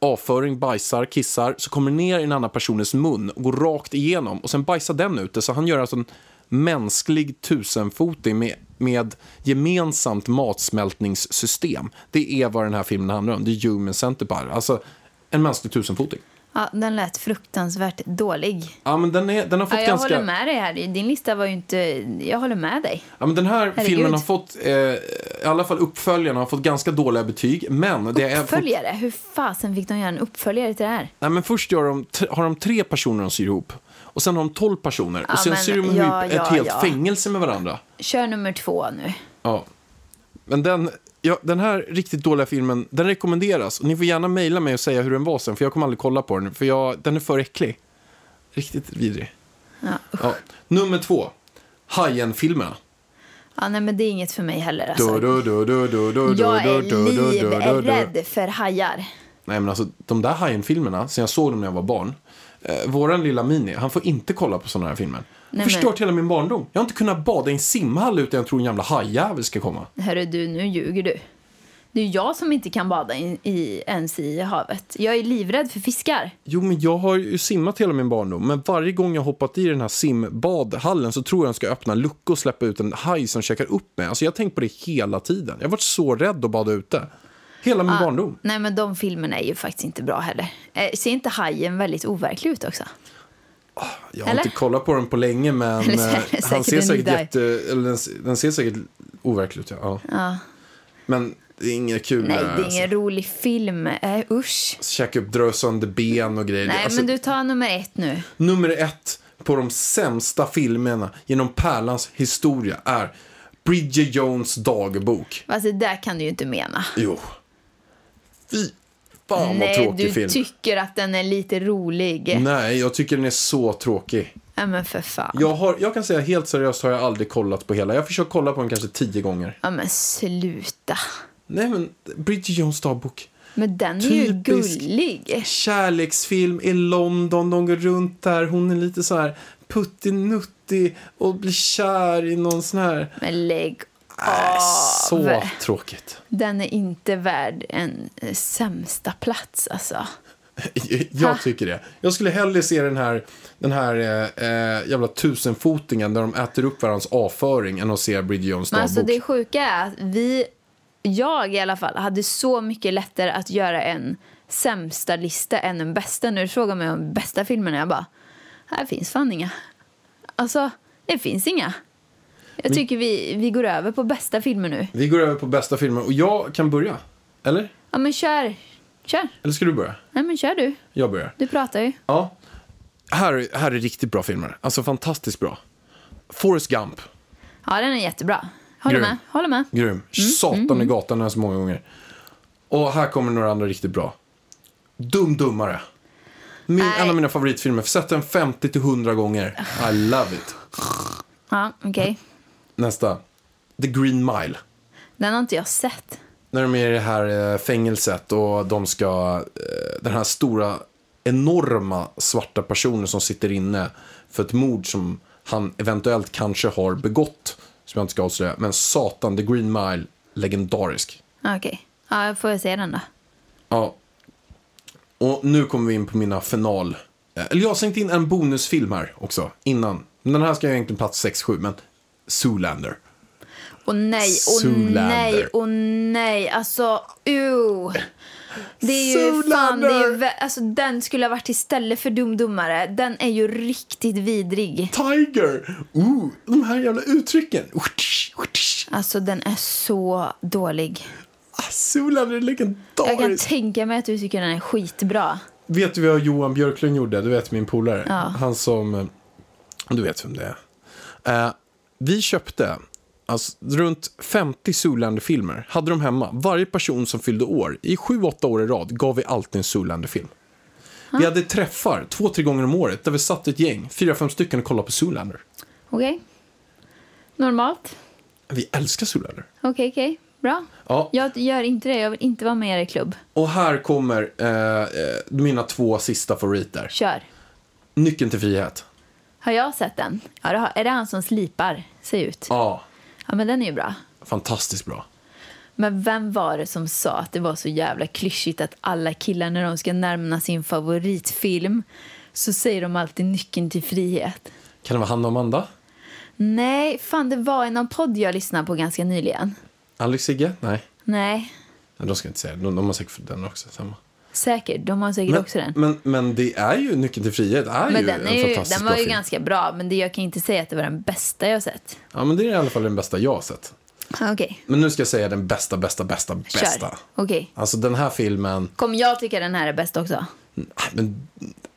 avföring, bajsar, kissar, så kommer det ner i den andra personens mun och går rakt igenom och sen bajsar den ute. Så han gör alltså en mänsklig tusenfoting med, med gemensamt matsmältningssystem. Det är vad den här filmen handlar om. Det är Human Centipede, alltså en mänsklig tusenfoting. Ja, den lät fruktansvärt dålig. Ja, men den, är, den har fått Ja, jag ganska... håller med dig här. Din lista var ju inte... Jag håller med dig. Ja, men den här Herregud. filmen har fått, eh, i alla fall uppföljarna har fått ganska dåliga betyg. Men det är Uppföljare? Hur fasen fick de göra en uppföljare till det här? Nej, men först gör de, har de tre personer de syr ihop. Och sen har de tolv personer. Ja, och sen men- syr de ihop ja, ett ja, helt ja. fängelse med varandra. Kör nummer två nu. Ja. Men den, ja, den här riktigt dåliga filmen, den rekommenderas. Och ni får gärna mejla mig och säga hur den var sen, för jag kommer aldrig kolla på den. För jag, den är för äcklig. Riktigt vidrig. Ja. Ja. Nummer två. Hajen-filmerna. ja, nej, men det är inget för mig heller. Alltså. Du, du, du, Jag är livrädd för hajar. Nej men alltså de där Hajen-filmerna, sen jag såg dem när jag var barn. Eh, våran lilla Mini, han får inte kolla på sådana här filmer. Nej, Förstört hela min barndom. Jag har inte kunnat bada i en simhall utan jag tror en jävla hajjävel ska komma. Hörru du, nu ljuger du. Det är jag som inte kan bada i, i, ens i havet. Jag är livrädd för fiskar. Jo men jag har ju simmat hela min barndom. Men varje gång jag hoppat i den här simbadhallen så tror jag de ska öppna en lucka och släppa ut en haj som käkar upp mig. Alltså jag har tänkt på det hela tiden. Jag har varit så rädd att bada ute. Hela min barndom. Nej, men de filmerna är ju faktiskt inte bra heller. Eh, ser inte hajen väldigt overklig ut också? Jag har Eller? inte kollat på den på länge men eh, han ser säkert jätte... Eller den, den ser säkert overklig ut, ja. ja. Ja. Men det är inget kul Nej, det är alltså. ingen rolig film. Eh, usch. Käka upp, dra sönder ben och grejer. Nej, Alltså, men du tar nummer ett nu. Nummer ett på de sämsta filmerna genom Pärlans historia är Bridget Jones dagbok. Alltså, det där kan du ju inte mena. Jo. Fy fan vad Nej, tråkig du film. tycker att den är lite rolig. Nej, jag tycker den är så tråkig. Ja, men för fan. Jag, har, jag kan säga helt seriöst har jag aldrig kollat på hela. Jag har försökt kolla på den kanske tio gånger. Ja, men sluta. Nej men, Bridget Jones dagbok. Men den är ju gullig. Kärleksfilm i London, de går runt där. Hon är lite så här puttinuttig och blir kär i någon sån här... Men lägg Av. så tråkigt. Den är inte värd en eh, sämsta plats, alltså. Jag tycker det. Jag skulle hellre se den här, den här eh, eh, jävla tusenfotingen där de äter upp varandras avföring än att se Bridget Jones Men dagbok. alltså det sjuka är att vi, jag i alla fall, hade så mycket lättare att göra en sämsta lista än en bästa. När du frågar mig om bästa filmerna, jag bara, här finns fan inga. Alltså, det finns inga. Jag tycker vi, vi går över på bästa filmer nu. Vi går över på bästa filmer och jag kan börja. Eller? Ja men kör, kör. Eller ska du börja? Nej men kör du. Jag börjar. Du pratar ju. Ja. Här, här är riktigt bra filmer. Alltså fantastiskt bra. Forrest Gump. Ja den är jättebra. Håller Grym. med, håller med. Grym. Satan i gatan är så många gånger. Och här kommer några andra riktigt bra. Dum Dummare. Min, Nej. en av mina favoritfilmer. Sett den 50 till 100 gånger. I love it. Ja, okej. Nästa. The Green Mile. Den har inte jag sett. När de är i det här eh, fängelset och de ska, eh, den här stora, enorma svarta personen som sitter inne för ett mord som han eventuellt kanske har begått, som jag inte ska avslöja. Men satan, The Green Mile, legendarisk. Ja, Okej. Ja, jag får se den då. Ja. Och nu kommer vi in på mina final. eh, Eller jag har slängt in en bonusfilm här också, innan. Den här ska jag egentligen plats 6-7, men Zoolander. Och nej, och nej, och nej. Alltså, uh. Det är ju fan, det är ju, alltså den skulle ha varit istället för Dumdummare. Den är ju riktigt vidrig. Tiger! Ooh, de här jävla uttrycken. Alltså den är så dålig. Ah, Zoolander är Jag kan legendarisk. tänka mig att du tycker den är skitbra. Vet du vad Johan Björklund gjorde? Du vet min polare. Ja. Han som... eh, Du vet vem det är. Eh, vi köpte alltså, runt 50 Zoolander-filmer hade de hemma. Varje person som fyllde år, i 7-8 år i rad, gav vi alltid en Zoolander-film. Vi hade träffar två, tre gånger om året där vi satt ett gäng, fyra, fem stycken och kollade på Zoolander. Okej. Normalt. Vi älskar Zoolander. Okej, okej. Bra. Ja, Jag gör inte det. Jag vill inte vara med i er klubb. och här kommer eh, eh, mina två sista favoriter. Kör. Nyckeln till frihet. Har jag sett den? Ja, det har. Är det han som slipar sig ut? Ja, Ja, men den är ju bra. fantastiskt bra. Men vem var det som sa att det var så jävla klyschigt att alla killar när de ska närma sin favoritfilm så säger de alltid nyckeln till frihet? Kan det vara Hanna och Amanda? Nej, fan det var i någon podd jag lyssnade på ganska nyligen. Alex Sigge? Nej. Nej, Nej, de ska inte säga det. De, de har säkert den också. Samma. Säkert. De har säkert Men, också den. men, men det är ju Nyckeln till frihet är Men ju den, en är ju, fantastisk den var ju film. ganska bra, men det, jag kan inte säga att det var den bästa jag sett. Ja, men det är i alla fall den bästa jag har sett. Ah, Okej, Men nu ska jag säga den bästa, bästa, bästa, bästa. Okej. Alltså den här filmen, Kommer jag tycka den här är bäst också? men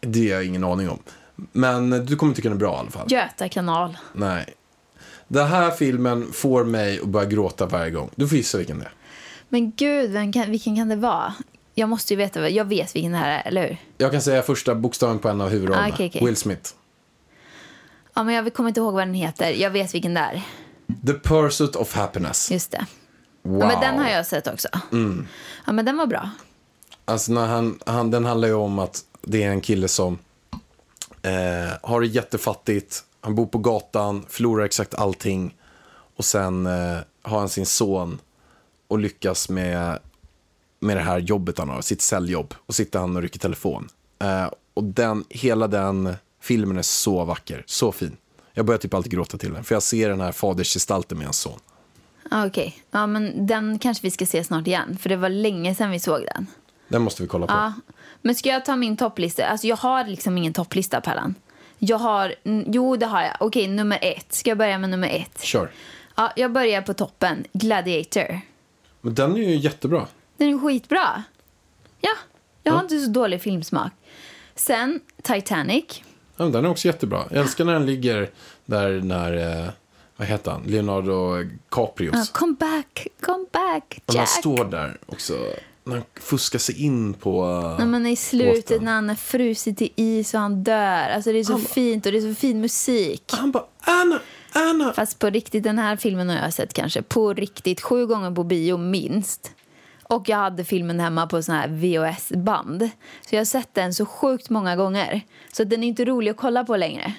det har jag ingen aning om. Men du kommer tycka den är bra i alla fall. Göta kanal. Nej. Den här filmen får mig att börja gråta varje gång. Du får gissa vilken det är. Men gud, vem kan, vilken kan det vara? Jag måste ju veta, jag vet vilken det här är, eller hur? Jag kan säga första bokstaven på en av huvudrollerna. Ah, okej, okej. Will Smith. Ja, men jag kommer inte ihåg vad den heter. Jag vet vilken det är. The Pursuit of Happiness. Just det. Wow. Ja, men den har jag sett också. Ja, men den var bra. Alltså när han, han, den handlar ju om att det är en kille som eh, har det jättefattigt. Han bor på gatan, förlorar exakt allting. Och sen eh, har han sin son och lyckas med, med det här jobbet han har, sitt säljjobb. Och sitter han och rycker telefon. Eh, och den, hela den filmen är så vacker, så fin. Jag börjar typ alltid gråta till den, för jag ser den här fadersgestalten med hans son. Ja, Okej, ja, men den kanske vi ska se snart igen. För det var länge sedan vi såg den. Den måste vi kolla på. Ja. Men ska jag ta min topplista? Alltså jag har liksom ingen topplista, Pallan. Jag har, jo det har jag. Okej, nummer ett. Ska jag börja med nummer ett? Kör. Ja, jag börjar på toppen. Gladiator. Men den är ju jättebra. Den är skitbra. Ja, jag har Ja. inte så dålig filmsmak. Sen Titanic. Ja, den är också jättebra. Jag älskar när den ligger där när, eh, vad heter han, Leonardo Caprios. Ja, come back, come back, Och han Jack. står där också. När han fuskar sig in på... eh, Nej, men I slutet båten. när han är frusit till is och han dör. Alltså det är så Han fint och det är så fin musik. Han bara, Anna, Anna. Fast på riktigt, den här filmen har jag sett kanske på riktigt sju gånger på bio minst. Och jag hade filmen hemma på sån här VHS-band. Så jag har sett den så sjukt många gånger. Så den är inte rolig att kolla på längre.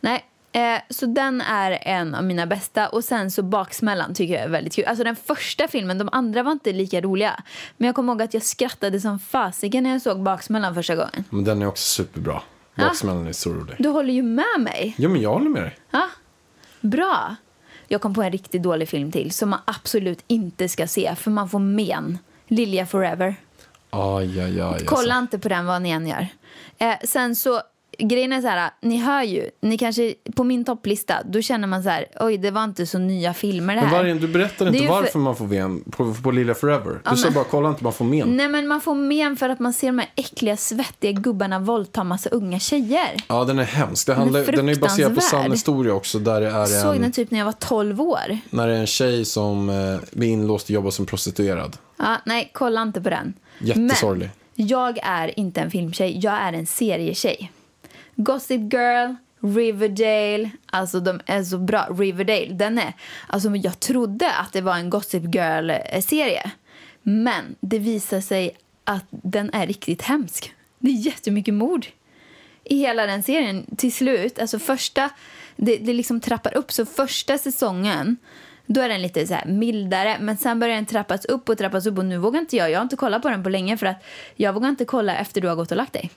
Nej, eh, så den är en av mina bästa. Och sen så Baksmällan tycker jag är väldigt kul. Alltså den första filmen, de andra var inte lika roliga. Men jag kommer ihåg att jag skrattade som fasiken när jag såg Baksmällan första gången. Men den är också superbra. Baksmällan är så rolig. Du håller ju med mig. Ja, men jag håller med dig. Ja, bra. Jag kom på en riktigt dålig film till som man absolut inte ska se för man får men. Lilja Forever. Aj, aj, aj. Kolla inte på den vad ni än gör. Eh, sen så, grejen är så här, ni hör ju, ni kanske, på min topplista, då känner man så här, oj det var inte så nya filmer det Men här. Vargen, du berättar inte ju för- varför man får men på, på Lilla Forever. Du sa bara, kolla inte, man får men. Nej men man får men för att man ser de här äckliga svettiga gubbarna våldta massa unga tjejer. Ja, den är hemsk. Det handlar, Den är den är baserad på sann historia också. Där det är Jag såg en, den typ när jag var 12 år. när det är en tjej som eh, blir inlåst och jobbar som prostituerad. Ja, nej, kolla inte på den. Jättesorglig. Men jag är inte en filmtjej, jag är en serietjej. Gossip Girl, Riverdale, alltså de är så bra. Riverdale, den är... Alltså jag trodde att det var en Gossip Girl-serie. Men det visar sig att den är riktigt hemsk. Det är jättemycket mord i hela den serien till slut. Alltså första, det, det liksom trappar upp. Så första säsongen, då är den lite så här mildare. Men sen börjar den trappas upp och trappas upp. Och nu vågar inte jag, jag har inte kollat på den på länge för att jag vågar inte kolla efter du har gått och lagt dig.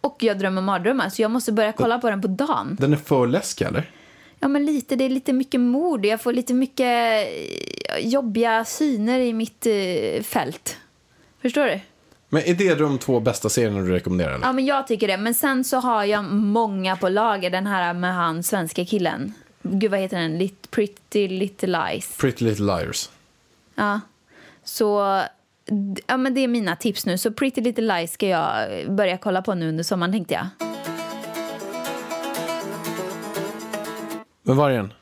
Och jag drömmer mardrömmar så jag måste börja kolla på den på dagen. Den är för läskig, eller? Ja men lite, det är lite mycket mord. Jag får lite mycket eh, jobbiga syner i mitt eh, fält. Förstår du? Men är det de två bästa serierna du rekommenderar? Eller? Ja, men jag tycker det. Men sen så har jag många på lager. Den här med han svenska killen. Gud, vad heter den? Lit, Pretty Little Lies. Pretty Little Liars. Ja. Så ja, men det är mina tips nu. Så Pretty Little Lies ska jag börja kolla på nu under sommaren tänkte jag. Men Vargen,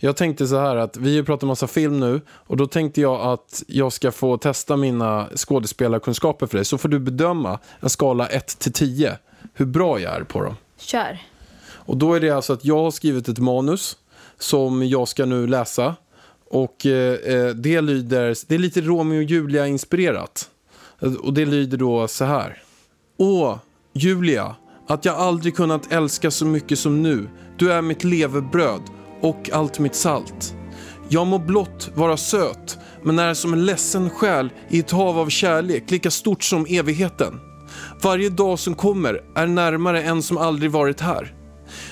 Jag tänkte så här att vi har pratat massa film nu och då tänkte jag att jag ska få testa mina skådespelarkunskaper för dig. Så får du bedöma en skala 1 till 10 hur bra jag är på dem. Kör. Och då är det alltså att jag har skrivit ett manus som jag ska nu läsa. Och eh, eh, det lyder, det är lite Romeo och Julia inspirerat. Och det lyder då så här. Åh, Julia, att jag aldrig kunnat älska så mycket som nu. Du är mitt levebröd och allt mitt salt. Jag må blott vara söt, men är som en ledsen själ i ett hav av kärlek, lika stort som evigheten. Varje dag som kommer är närmare en som aldrig varit här.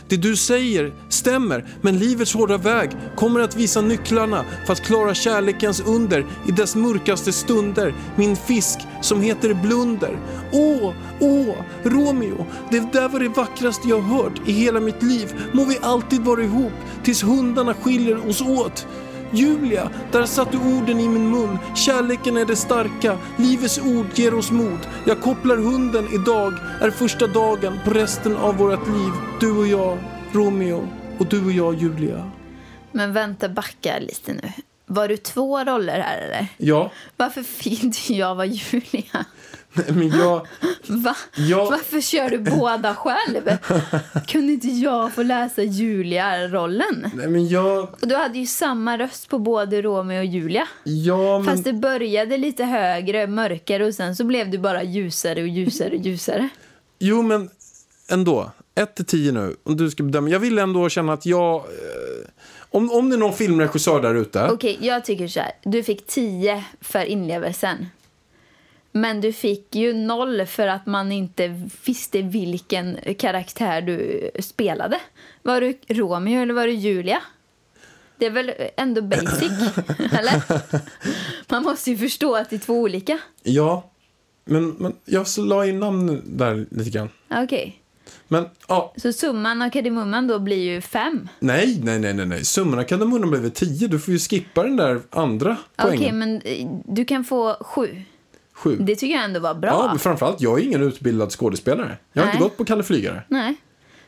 Det du säger stämmer, men livets hårda väg kommer att visa nycklarna för att klara kärlekens under i dess mörkaste stunder. Min fisk som heter Blunder. Åh, åh, Romeo, det där var det vackraste jag hört i hela mitt liv. Må vi alltid vara ihop tills hundarna skiljer oss åt. Julia, där satt du orden i min mun. Kärleken är det starka, livets ord ger oss mod. Jag kopplar hunden idag, är första dagen på resten av vårt liv. Du och jag, Romeo, och du och jag, Julia. Men vänta, backa lite nu. Var du två roller här eller? Ja, Varför fick inte jag vara Julia? men jag... Va? Ja. Varför kör du båda själv? Kunde inte jag få läsa Julia-rollen? Nej, men jag... Och du hade ju samma röst på både Romeo och Julia. Ja, men... Fast det började lite högre, mörkare och sen så blev du bara ljusare och ljusare och ljusare. Jo, men ändå. 1 till 10 nu. Om du ska bedöma. Jag vill ändå känna att jag... Om, om det är någon filmregissör där ute. Okej, jag tycker så här. Du fick 10 för inlevelsen. Men du fick ju noll för att man inte visste vilken karaktär du spelade. Var du Romeo eller var du Julia? Det är väl ändå basic, eller? Man måste ju förstå att det är två olika. Ja, men, men jag la in namn där lite grann. Okej, Men ja, så summan av kardemumman då blir ju fem. nej, nej, nej, nej, nej. Summan av kardemumman blev 10. Du får ju skippa den där andra Okej, poängen. men eh, du kan få sju. Sju. Det tycker jag ändå var bra. Ja, men framförallt, jag är ingen utbildad skådespelare. Jag har inte Nej. gått på Kalle Flygare. Nej.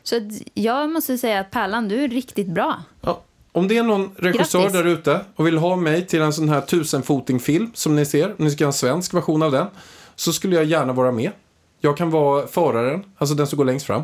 Så att jag måste säga att Pärlan, du är riktigt bra. Ja. Om det är någon regissör Grattis. där ute och vill ha mig till en sån här tusenfoting-film som ni ser, om ni ska ha en svensk version av den, så skulle jag gärna vara med. Jag kan vara föraren, alltså den som går längst fram.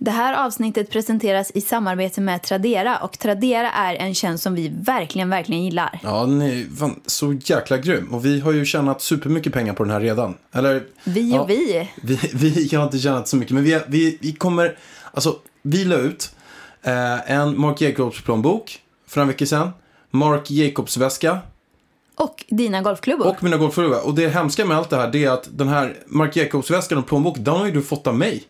Det här avsnittet presenteras i samarbete med Tradera och Tradera är en tjänst som vi verkligen, verkligen gillar. Ja, den är fan så jäkla grym. Och vi har ju tjänat supermycket pengar på den här redan. Eller? Vi och ja, vi. vi. Vi har inte tjänat så mycket, men vi, vi, vi kommer... Alltså, vi la ut eh, en Mark Jacobs plånbok för en vecka sedan. Mark Jacobs väska Och dina golfklubbor. och mina golfklubbar. Och det hemska med allt det här det är att den här Mark Jacobs väskan och plånbok, den har ju du fått av mig.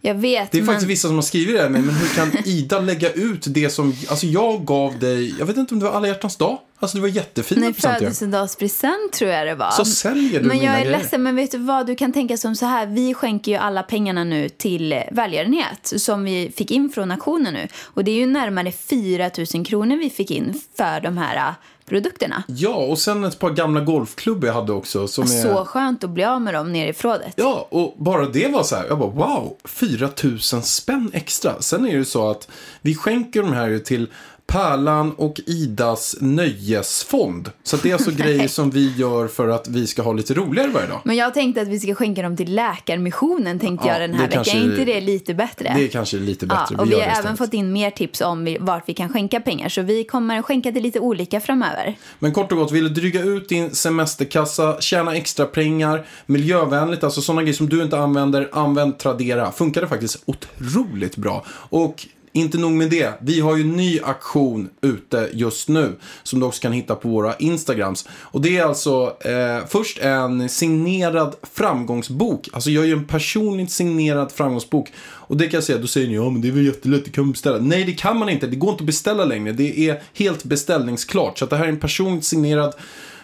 jag vet, Det är men faktiskt vissa som har skrivit det här med, men hur kan Ida lägga ut det som, alltså jag gav dig, jag vet inte om det var alla hjärtans dag? Alltså det var jättefina Nej, födelsedagspresent tror jag det var. Så säljer du Men mina jag är grejer. ledsen, men vet du vad? Du kan tänka som så här. Vi skänker ju alla pengarna nu till eh, välgörenhet som vi fick in från auktionen nu. Och det är ju närmare 4 000 kronor vi fick in för de här eh, produkterna. Ja, och sen ett par gamla golfklubbor jag hade också. Som är... Så skönt att bli av med dem nere i förrådet. Ja, och bara det var så här, jag bara wow, 4 000 spänn extra. Sen är det ju så att vi skänker de här ju till Pärlan och Idas nöjesfond. Så det är alltså grejer som vi gör för att vi ska ha lite roligare varje dag. Men jag tänkte att vi ska skänka dem till Läkarmissionen tänkte Ja, jag den här veckan. Är inte det lite bättre? Det är kanske lite bättre. Ja, och vi gör har även istället. fått in mer tips om vi- vart vi kan skänka pengar. Så vi kommer skänka till lite olika framöver. Men kort och gott, vill du dryga ut din semesterkassa, tjäna extra pengar, miljövänligt, alltså sådana grejer som du inte använder, använd Tradera. Funkar det faktiskt otroligt bra. Och inte nog med det. Vi har ju en ny aktion ute just nu. Som du också kan hitta på våra Instagrams. Och det är alltså eh, först en signerad framgångsbok. Alltså jag gör en personligt signerad framgångsbok. Och det kan jag säga, då säger ni ja men det är väl jättelätt, det kan man beställa. Nej det kan man inte, det går inte att beställa längre. Det är helt beställningsklart. Så att det här är en personligt signerad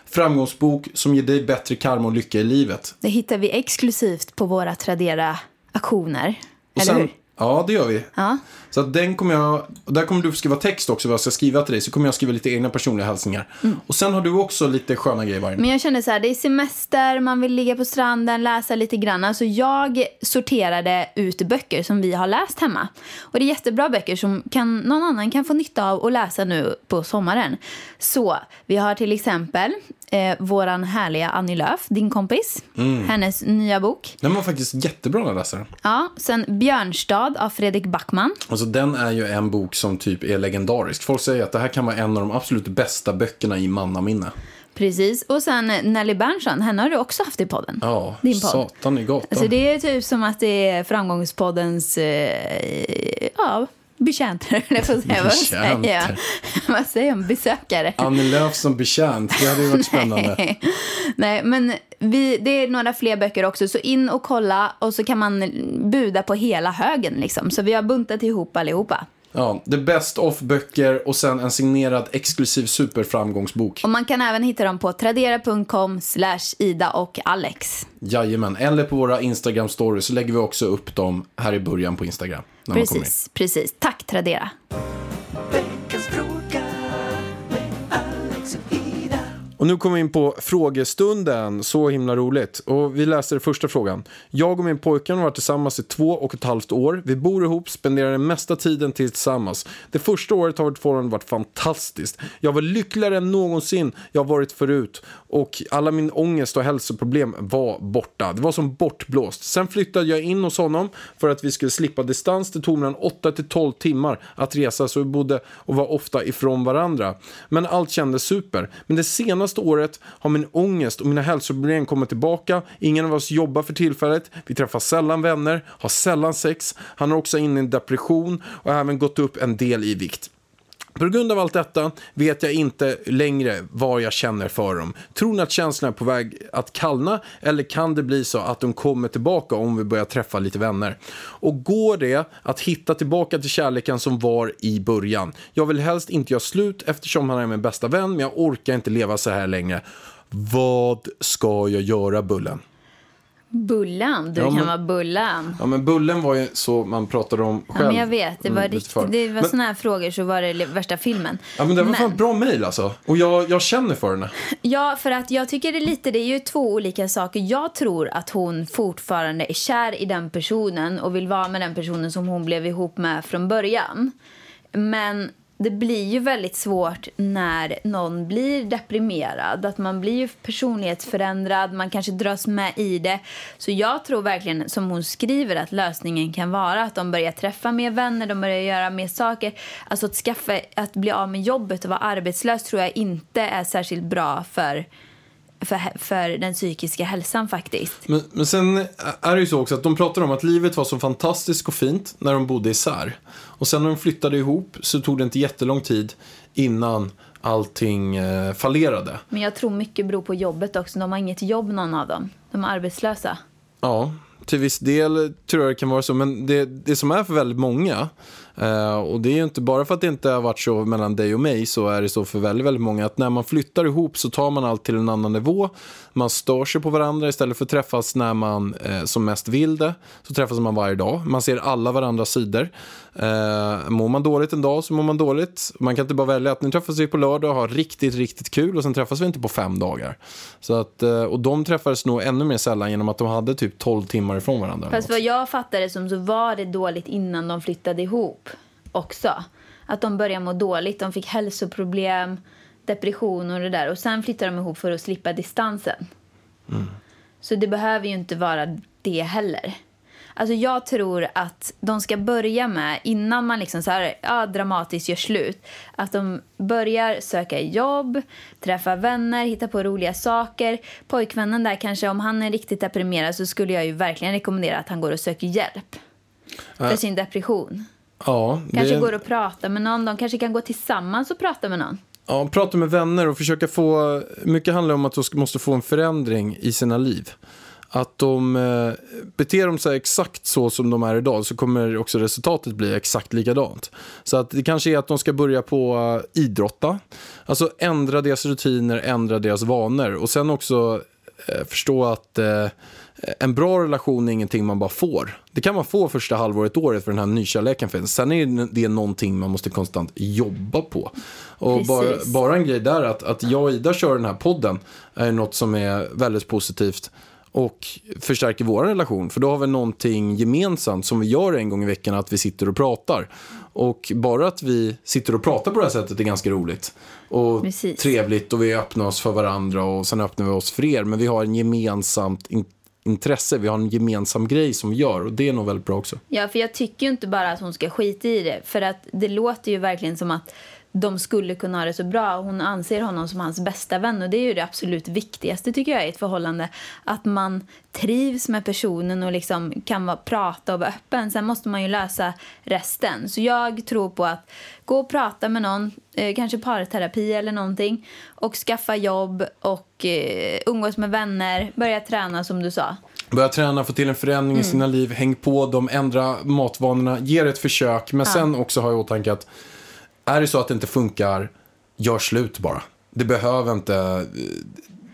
framgångsbok som ger dig bättre karma och lycka i livet. Det hittar vi exklusivt på våra Tradera-aktioner. Eller sen, hur? Ja, det gör vi. Ja. Så att den kommer jag, och där kommer du få skriva text också vad jag ska skriva till dig. Så kommer jag skriva lite egna personliga hälsningar. Och sen har du också lite sköna grejer Vargen. Men jag känner så här, det är semester, man vill ligga på stranden, läsa lite grann. Alltså jag sorterade ut böcker som vi har läst hemma. Och det är jättebra böcker som kan, någon annan kan få nytta av att läsa nu på sommaren. Så vi har till exempel eh, våran härliga Annie Lööf, din kompis. Hennes nya bok. Den var faktiskt jättebra när jag läste den. Ja, sen Björnstad av Fredrik Backman. Alltså den är ju en bok som typ är legendarisk. Folk säger att det här kan vara en av de absolut bästa böckerna i mannaminne. Precis. Och sen Nelly Berntsson, henne har du också haft i podden. Ja, Din podd. satan i gatan. Alltså det är typ som att det är framgångspoddens, eh, ja, betjänter, eller får säga. Vad säger jag? Vad säger jag? Besökare. Annie Lööf som betjänt, det hade ju varit spännande. Nej, men vi, det är några fler böcker också, så in och kolla och så kan man buda på hela högen liksom. Så vi har buntat ihop allihopa. Ja, the best of böcker och sen en signerad exklusiv superframgångsbok. Och man kan även hitta dem på tradera.com slash Ida och Alex. Jajamän, eller på våra Instagram stories så lägger vi också upp dem här i början på Instagram. När man kommer in. Precis, precis. Tack Tradera. Och nu kommer vi in på frågestunden. Så himla roligt. Och vi läser första frågan. Jag och min pojkvän har varit tillsammans i två och ett halvt år. Vi bor ihop, spenderar den mesta tiden tillsammans. Det första året har vårt förhållande varit fantastiskt. Jag var lyckligare än någonsin jag har varit förut. Och alla min ångest och hälsoproblem var borta. Det var som bortblåst. Sen flyttade jag in hos honom för att vi skulle slippa distans. Det tog mellan 8 till 12 timmar att resa så vi bodde och var ofta ifrån varandra. Men allt kändes super. Men det senaste Senaste året har min ångest och mina hälsoproblem kommit tillbaka. Ingen av oss jobbar för tillfället. Vi träffar sällan vänner, har sällan sex. Han är också inne i en depression och har även gått upp en del i vikt. På grund av allt detta vet jag inte längre vad jag känner för dem. Tror ni att känslan är på väg att kallna eller kan det bli så att de kommer tillbaka om vi börjar träffa lite vänner? Och går det att hitta tillbaka till kärleken som var i början? Jag vill helst inte göra slut eftersom han är min bästa vän men jag orkar inte leva så här längre. Vad ska jag göra Bullen? Bullan, du Ja, kan men- vara Bullan. Ja men Bullen var ju så man pratade om själv. Ja, men jag vet, det var, Mm, det var Men- såna här frågor så var det värsta filmen. Ja men det var fan bra mejl alltså. Och jag, jag känner för henne. Ja, för att jag tycker det är lite, det är ju två olika saker. Jag tror att hon fortfarande är kär i den personen och vill vara med den personen som hon blev ihop med från början. Men det blir ju väldigt svårt när någon blir deprimerad. Att man blir ju personlighetsförändrad, man kanske dras med i det. Så jag tror verkligen, som hon skriver, att lösningen kan vara att de börjar träffa mer vänner, de börjar göra mer saker. Alltså att, skaffa, att bli av med jobbet och vara arbetslös tror jag inte är särskilt bra för, för, för den psykiska hälsan faktiskt. Men, men sen är det ju så också att de pratar om att livet var så fantastiskt och fint när de bodde isär. Och sen när de flyttade ihop så tog det inte jättelång tid innan allting eh, fallerade. Men jag tror mycket beror på jobbet också. De har inget jobb någon av dem. De är arbetslösa. Ja, till viss del tror jag det kan vara så. Men det, det som är för väldigt många, Eh, och det är ju inte bara för att det inte har varit så mellan dig och mig, så är det så för väldigt, väldigt många att när man flyttar ihop så tar man allt till en annan nivå. Man stör sig på varandra istället för att träffas när man eh, som mest vill det. Så träffas man varje dag. Man ser alla varandras sidor. Eh, mår man dåligt en dag så mår man dåligt. Man kan inte bara välja att nu träffas vi på lördag och har riktigt, riktigt kul och sen träffas vi inte på fem dagar. Så att, eh, och de träffades nog ännu mer sällan genom att de hade typ 12 timmar ifrån varandra. Fast vad jag fattade som så var det dåligt innan de flyttade ihop också. Att de började må dåligt, de fick hälsoproblem, depression och det där. Och sen flyttade de ihop för att slippa distansen. Så det behöver ju inte vara det heller. Alltså jag tror att de ska börja med, innan man liksom så här, ja, dramatiskt gör slut, att de börjar söka jobb, träffa vänner, hitta på roliga saker. Pojkvännen där kanske, om han är riktigt deprimerad så skulle jag ju verkligen rekommendera att han går och söker hjälp för sin depression. Ja, Kanske det, går och pratar med någon. De kanske kan gå tillsammans och prata med någon. ja, prata med vänner och försöka få... Mycket handlar om att de måste få en förändring i sina liv. Att de eh, beter de sig exakt så som de är idag så kommer också resultatet bli exakt likadant. Så att det kanske är att de ska börja på eh, idrotta. Alltså ändra deras rutiner, ändra deras vanor. Och sen också eh, förstå att eh, en bra relation är ingenting man bara får. Det kan man få första halvåret, året för den här nykärleken finns. Sen är det någonting man måste konstant jobba på. Och bara, bara en grej där att, att jag och Ida kör den här podden är något som är väldigt positivt och förstärker vår relation. För då har vi någonting gemensamt som vi gör en gång i veckan, att vi sitter och pratar. Och bara att vi sitter och pratar på det här sättet är ganska roligt. Och Precis. trevligt och vi öppnar oss för varandra och sen öppnar vi oss för er. Men vi har en gemensamt in- intresse, vi har en gemensam grej som vi gör och det är nog väldigt bra också. Ja, för jag tycker ju inte bara att hon ska skita i det. För att det låter ju verkligen som att de skulle kunna ha det så bra. Hon anser honom som hans bästa vän och det är ju det absolut viktigaste tycker jag i ett förhållande. Att man trivs med personen och liksom kan vara, prata och vara öppen. Sen måste man ju lösa resten. Så jag tror på att gå och prata med någon, eh, kanske parterapi eller någonting och skaffa jobb och eh, umgås med vänner, börja träna som du sa. Börja träna, få till en förändring i sina liv, häng på dem, ändra matvanorna, ge det ett försök. Men sen också ha i åtanke att är det så att det inte funkar, gör slut bara. Det behöver inte...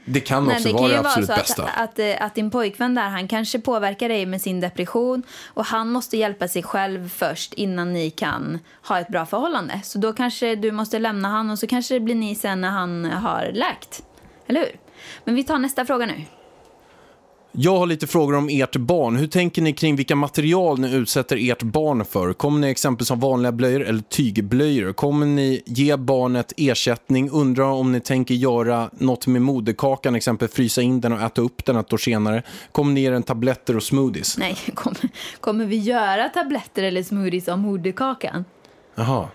Det kan Nej, också det vara kan ju det vara absolut så att, bästa. att, eh, att din pojkvän där, han kanske påverkar dig med sin depression och han måste hjälpa sig själv först innan ni kan ha ett bra förhållande. Så då kanske du måste lämna han och så kanske det blir ni sen när han har läkt. Eller hur? Men vi tar nästa fråga nu. Jag har lite frågor om ert barn. Hur tänker ni kring vilka material ni utsätter ert barn för? Kommer ni exempelvis ha vanliga blöjor eller tygblöjor? Kommer ni ge barnet ersättning? Undrar om ni tänker göra något med moderkakan, exempelvis frysa in den och äta upp den ett år senare? Kommer ni ge den tabletter och smoothies? Nej, kommer, kommer vi göra tabletter eller smoothies av moderkakan? Jaha,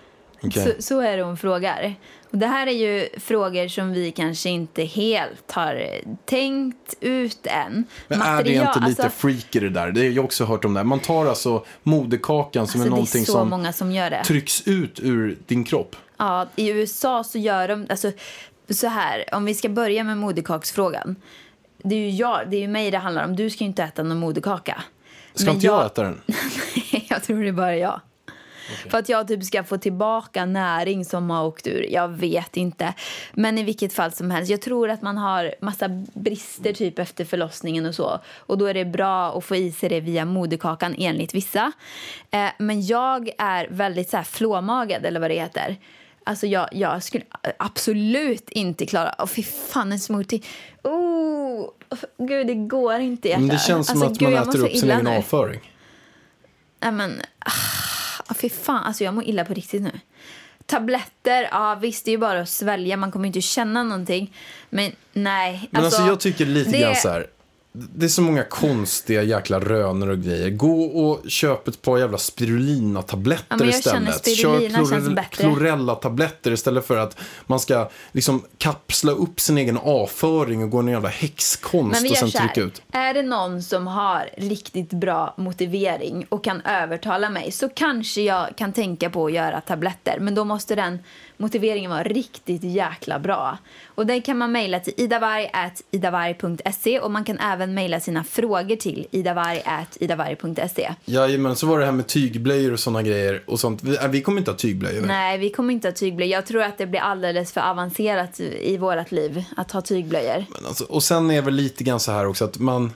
okej. Så, så är det hon frågar. Och det här är ju frågor som vi kanske inte helt har eh, tänkt ut än. Men är det Material- inte lite alltså- freak i det där? Det har jag också hört om det. Man tar alltså moderkakan som är Alltså, är någonting så som som trycks ut ur din kropp. Ja, i USA så gör de... Alltså, så här, om vi ska börja med moderkaksfrågan. Det är ju jag, det är ju mig det handlar om. Du ska ju inte äta någon moderkaka. Ska Men inte jag äta den? jag tror det är bara jag. För att jag typ ska få tillbaka näring som har åkt ur. Jag vet inte. Men i vilket fall som helst. Jag tror att man har massa brister typ efter förlossningen och så. Och då är det bra att få i sig det via moderkakan enligt vissa. Eh, men jag är väldigt så här flåmagad eller vad det heter. Alltså jag, jag skulle absolut inte klara... Åh fy fan en smoothie. Oh, gud det går inte hjärtat. Men det känns som alltså, att gud, man mår äter upp sin egen avföring. Nej men, ah, fy fan. Alltså jag mår illa på riktigt nu. Tabletter, ja visst det är ju bara att svälja. Man kommer ju inte känna någonting. Men nej. Men alltså, jag tycker lite det- grann så här. Det är så många konstiga jäkla rönor och grejer. Gå och köp ett par jävla spirulina-tabletter Ja, istället. spirulina Kör känns bättre. chlorella-tabletter istället för att man ska liksom kapsla upp sin egen avföring och gå en jävla häxkonst och sen trycka ut. Är det någon som har riktigt bra motivering och kan övertala mig så kanske jag kan tänka på att göra tabletter. Men då måste den motiveringen vara riktigt jäkla bra. Och den kan man mejla till idavarg.idavarg.se och man kan även mejla sina frågor till idavarg.idavarg.se. Jajamän, så var det här med tygblöjor och sådana grejer och sånt. Vi, äh, vi kommer inte ha tygblöjor. Nej, vi kommer inte ha tygblöjor. Jag tror att det blir alldeles för avancerat i vårt liv att ha tygblöjor. Alltså, och sen är det väl lite grann så här också att man,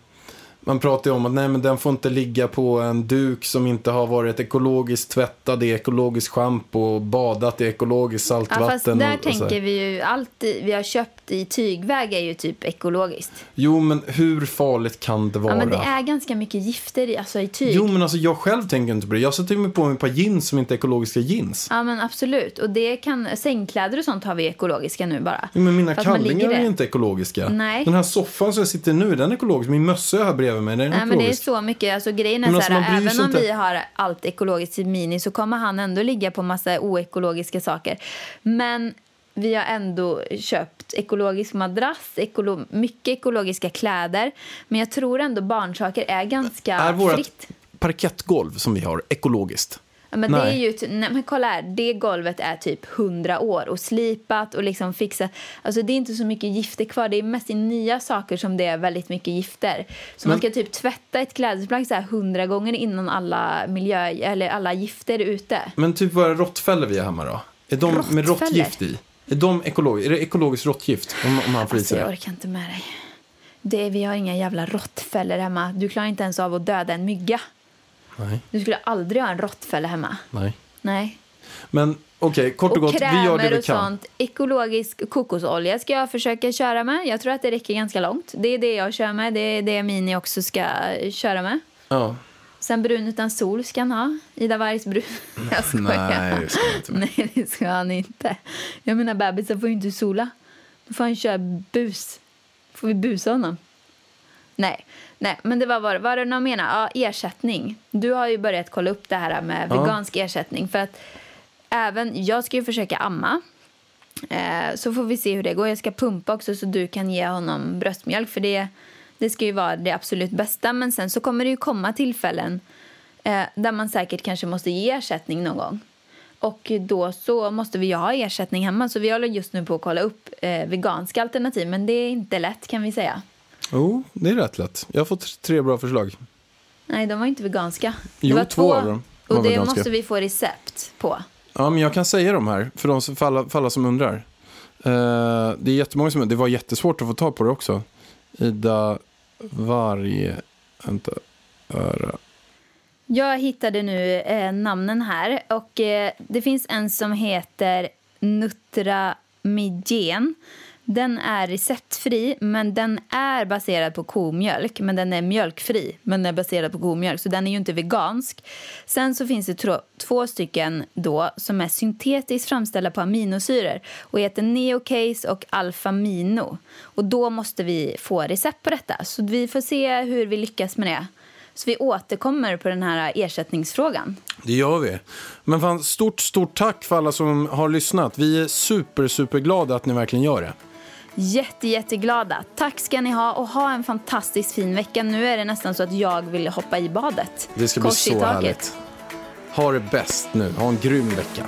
man pratar ju om att nej, men den får inte ligga på en duk som inte har varit ekologiskt tvättad i ekologiskt schampo och badat i ekologiskt Ja, saltvatten. fast där och, och tänker vi ju, allt vi har köpt i tygväg är ju typ ekologiskt. Jo, men hur farligt kan det vara? Ja, men det är ganska mycket gifter i, alltså i tyg. Jo, men alltså jag själv tänker inte på det. Jag sätter mig på mig ett par jeans som inte är ekologiska jeans. Ja men absolut. Och det kan, sängkläder och sånt har vi ekologiska nu bara. Jo, men mina kallingar är där. inte ekologiska. Nej. Den här soffan som jag sitter i nu, den är ekologisk. Min mössa här bredvid mig, den är Nej, men det är så mycket. Alltså, grejen är Men så alltså, här, även om inte. vi har allt ekologiskt i Mini så kommer han ändå ligga på massa oekologiska saker. Men vi har ändå köpt ekologisk madrass, ekolo mycket ekologiska kläder. Men jag tror ändå barnsaker är ganska är vårt fritt. parkettgolv som vi har ekologiskt? Men det är Nej. ju, nej, men kolla här, det golvet är typ 100 år och slipat och liksom fixat. Alltså det är inte så mycket gifter kvar, det är mest i nya saker som det är väldigt mycket gifter. Så man Men- ska typ tvätta ett klädesplagg så här 100 gånger innan alla miljö, eller alla gifter är ute. Men typ våra råttfällor vi har hemma då? Är de med Råttfällor? råttgift i? Är, de ekologiskt, är det ekologiskt råttgift? Om, om man får Alltså jag orkar inte med dig. Det, vi har inga jävla råttfällor hemma. Du klarar inte ens av att döda en mygga. Nej, Du skulle aldrig ha en råttfälla hemma. nej. Nej. Men okej, kort och, Och gott, vi gör det krämer vi och kan. sånt. Ekologisk kokosolja ska jag försöka köra med. Jag tror att det räcker ganska långt. Det är det jag kör med. Det är det Mini också ska köra med. Ja. Sen brun utan sol ska han ha. Ida Wargs brun. Jag skojar. Nej, det ska jag inte. Nej, det ska han inte. Jag menar, bebisen får ju inte sola. Då får han köra bus. Får vi busa honom? Nej, nej men det var vad var det någon menar? Ja, ersättning. Du har ju börjat kolla upp det här med Ja. vegansk ersättning. För att även, jag ska ju försöka amma. Eh, så får vi se hur det går. Jag ska pumpa också så du kan ge honom bröstmjölk. För det, det ska ju vara det absolut bästa. Men sen så kommer det ju komma tillfällen eh, där man säkert kanske måste ge ersättning någon gång. Och då så måste vi ju ha ersättning hemma. Så vi håller just nu på att kolla upp eh, veganska alternativ. Men det är inte lätt kan vi säga. Jo, det är rätt lätt. Jag har fått tre bra förslag. Nej, de var inte veganska. Jo, det var två av dem var Och det veganska. måste vi få recept på. Ja, men jag kan säga de här för, de som, för, alla, för alla som undrar. Eh, det är jättemånga som Det var jättesvårt att få tag på det också. Ida Varje... Vänta. Öra. Jag hittade nu eh, namnen här. Och eh, Det finns en som heter Nutramigen. Den är receptfri, men den är baserad på komjölk. Men den är mjölkfri, men den är baserad på komjölk. Så den är ju inte vegansk. Sen så finns det två stycken då som är syntetiskt framställda på aminosyror och heter Neocase och Alfamino. Och då måste vi få recept på detta. Så vi får se hur vi lyckas med det. Så vi återkommer på den här ersättningsfrågan. Det gör vi. Men fan, stort, stort tack för alla som har lyssnat. Vi är super, superglada att ni verkligen gör det. Jätte, jätteglada. Tack ska ni ha och ha en fantastiskt fin vecka. Nu är det nästan så att jag vill hoppa i badet. Det ska bli Kors i så taket. härligt. Ha det bäst nu. Ha en grym vecka.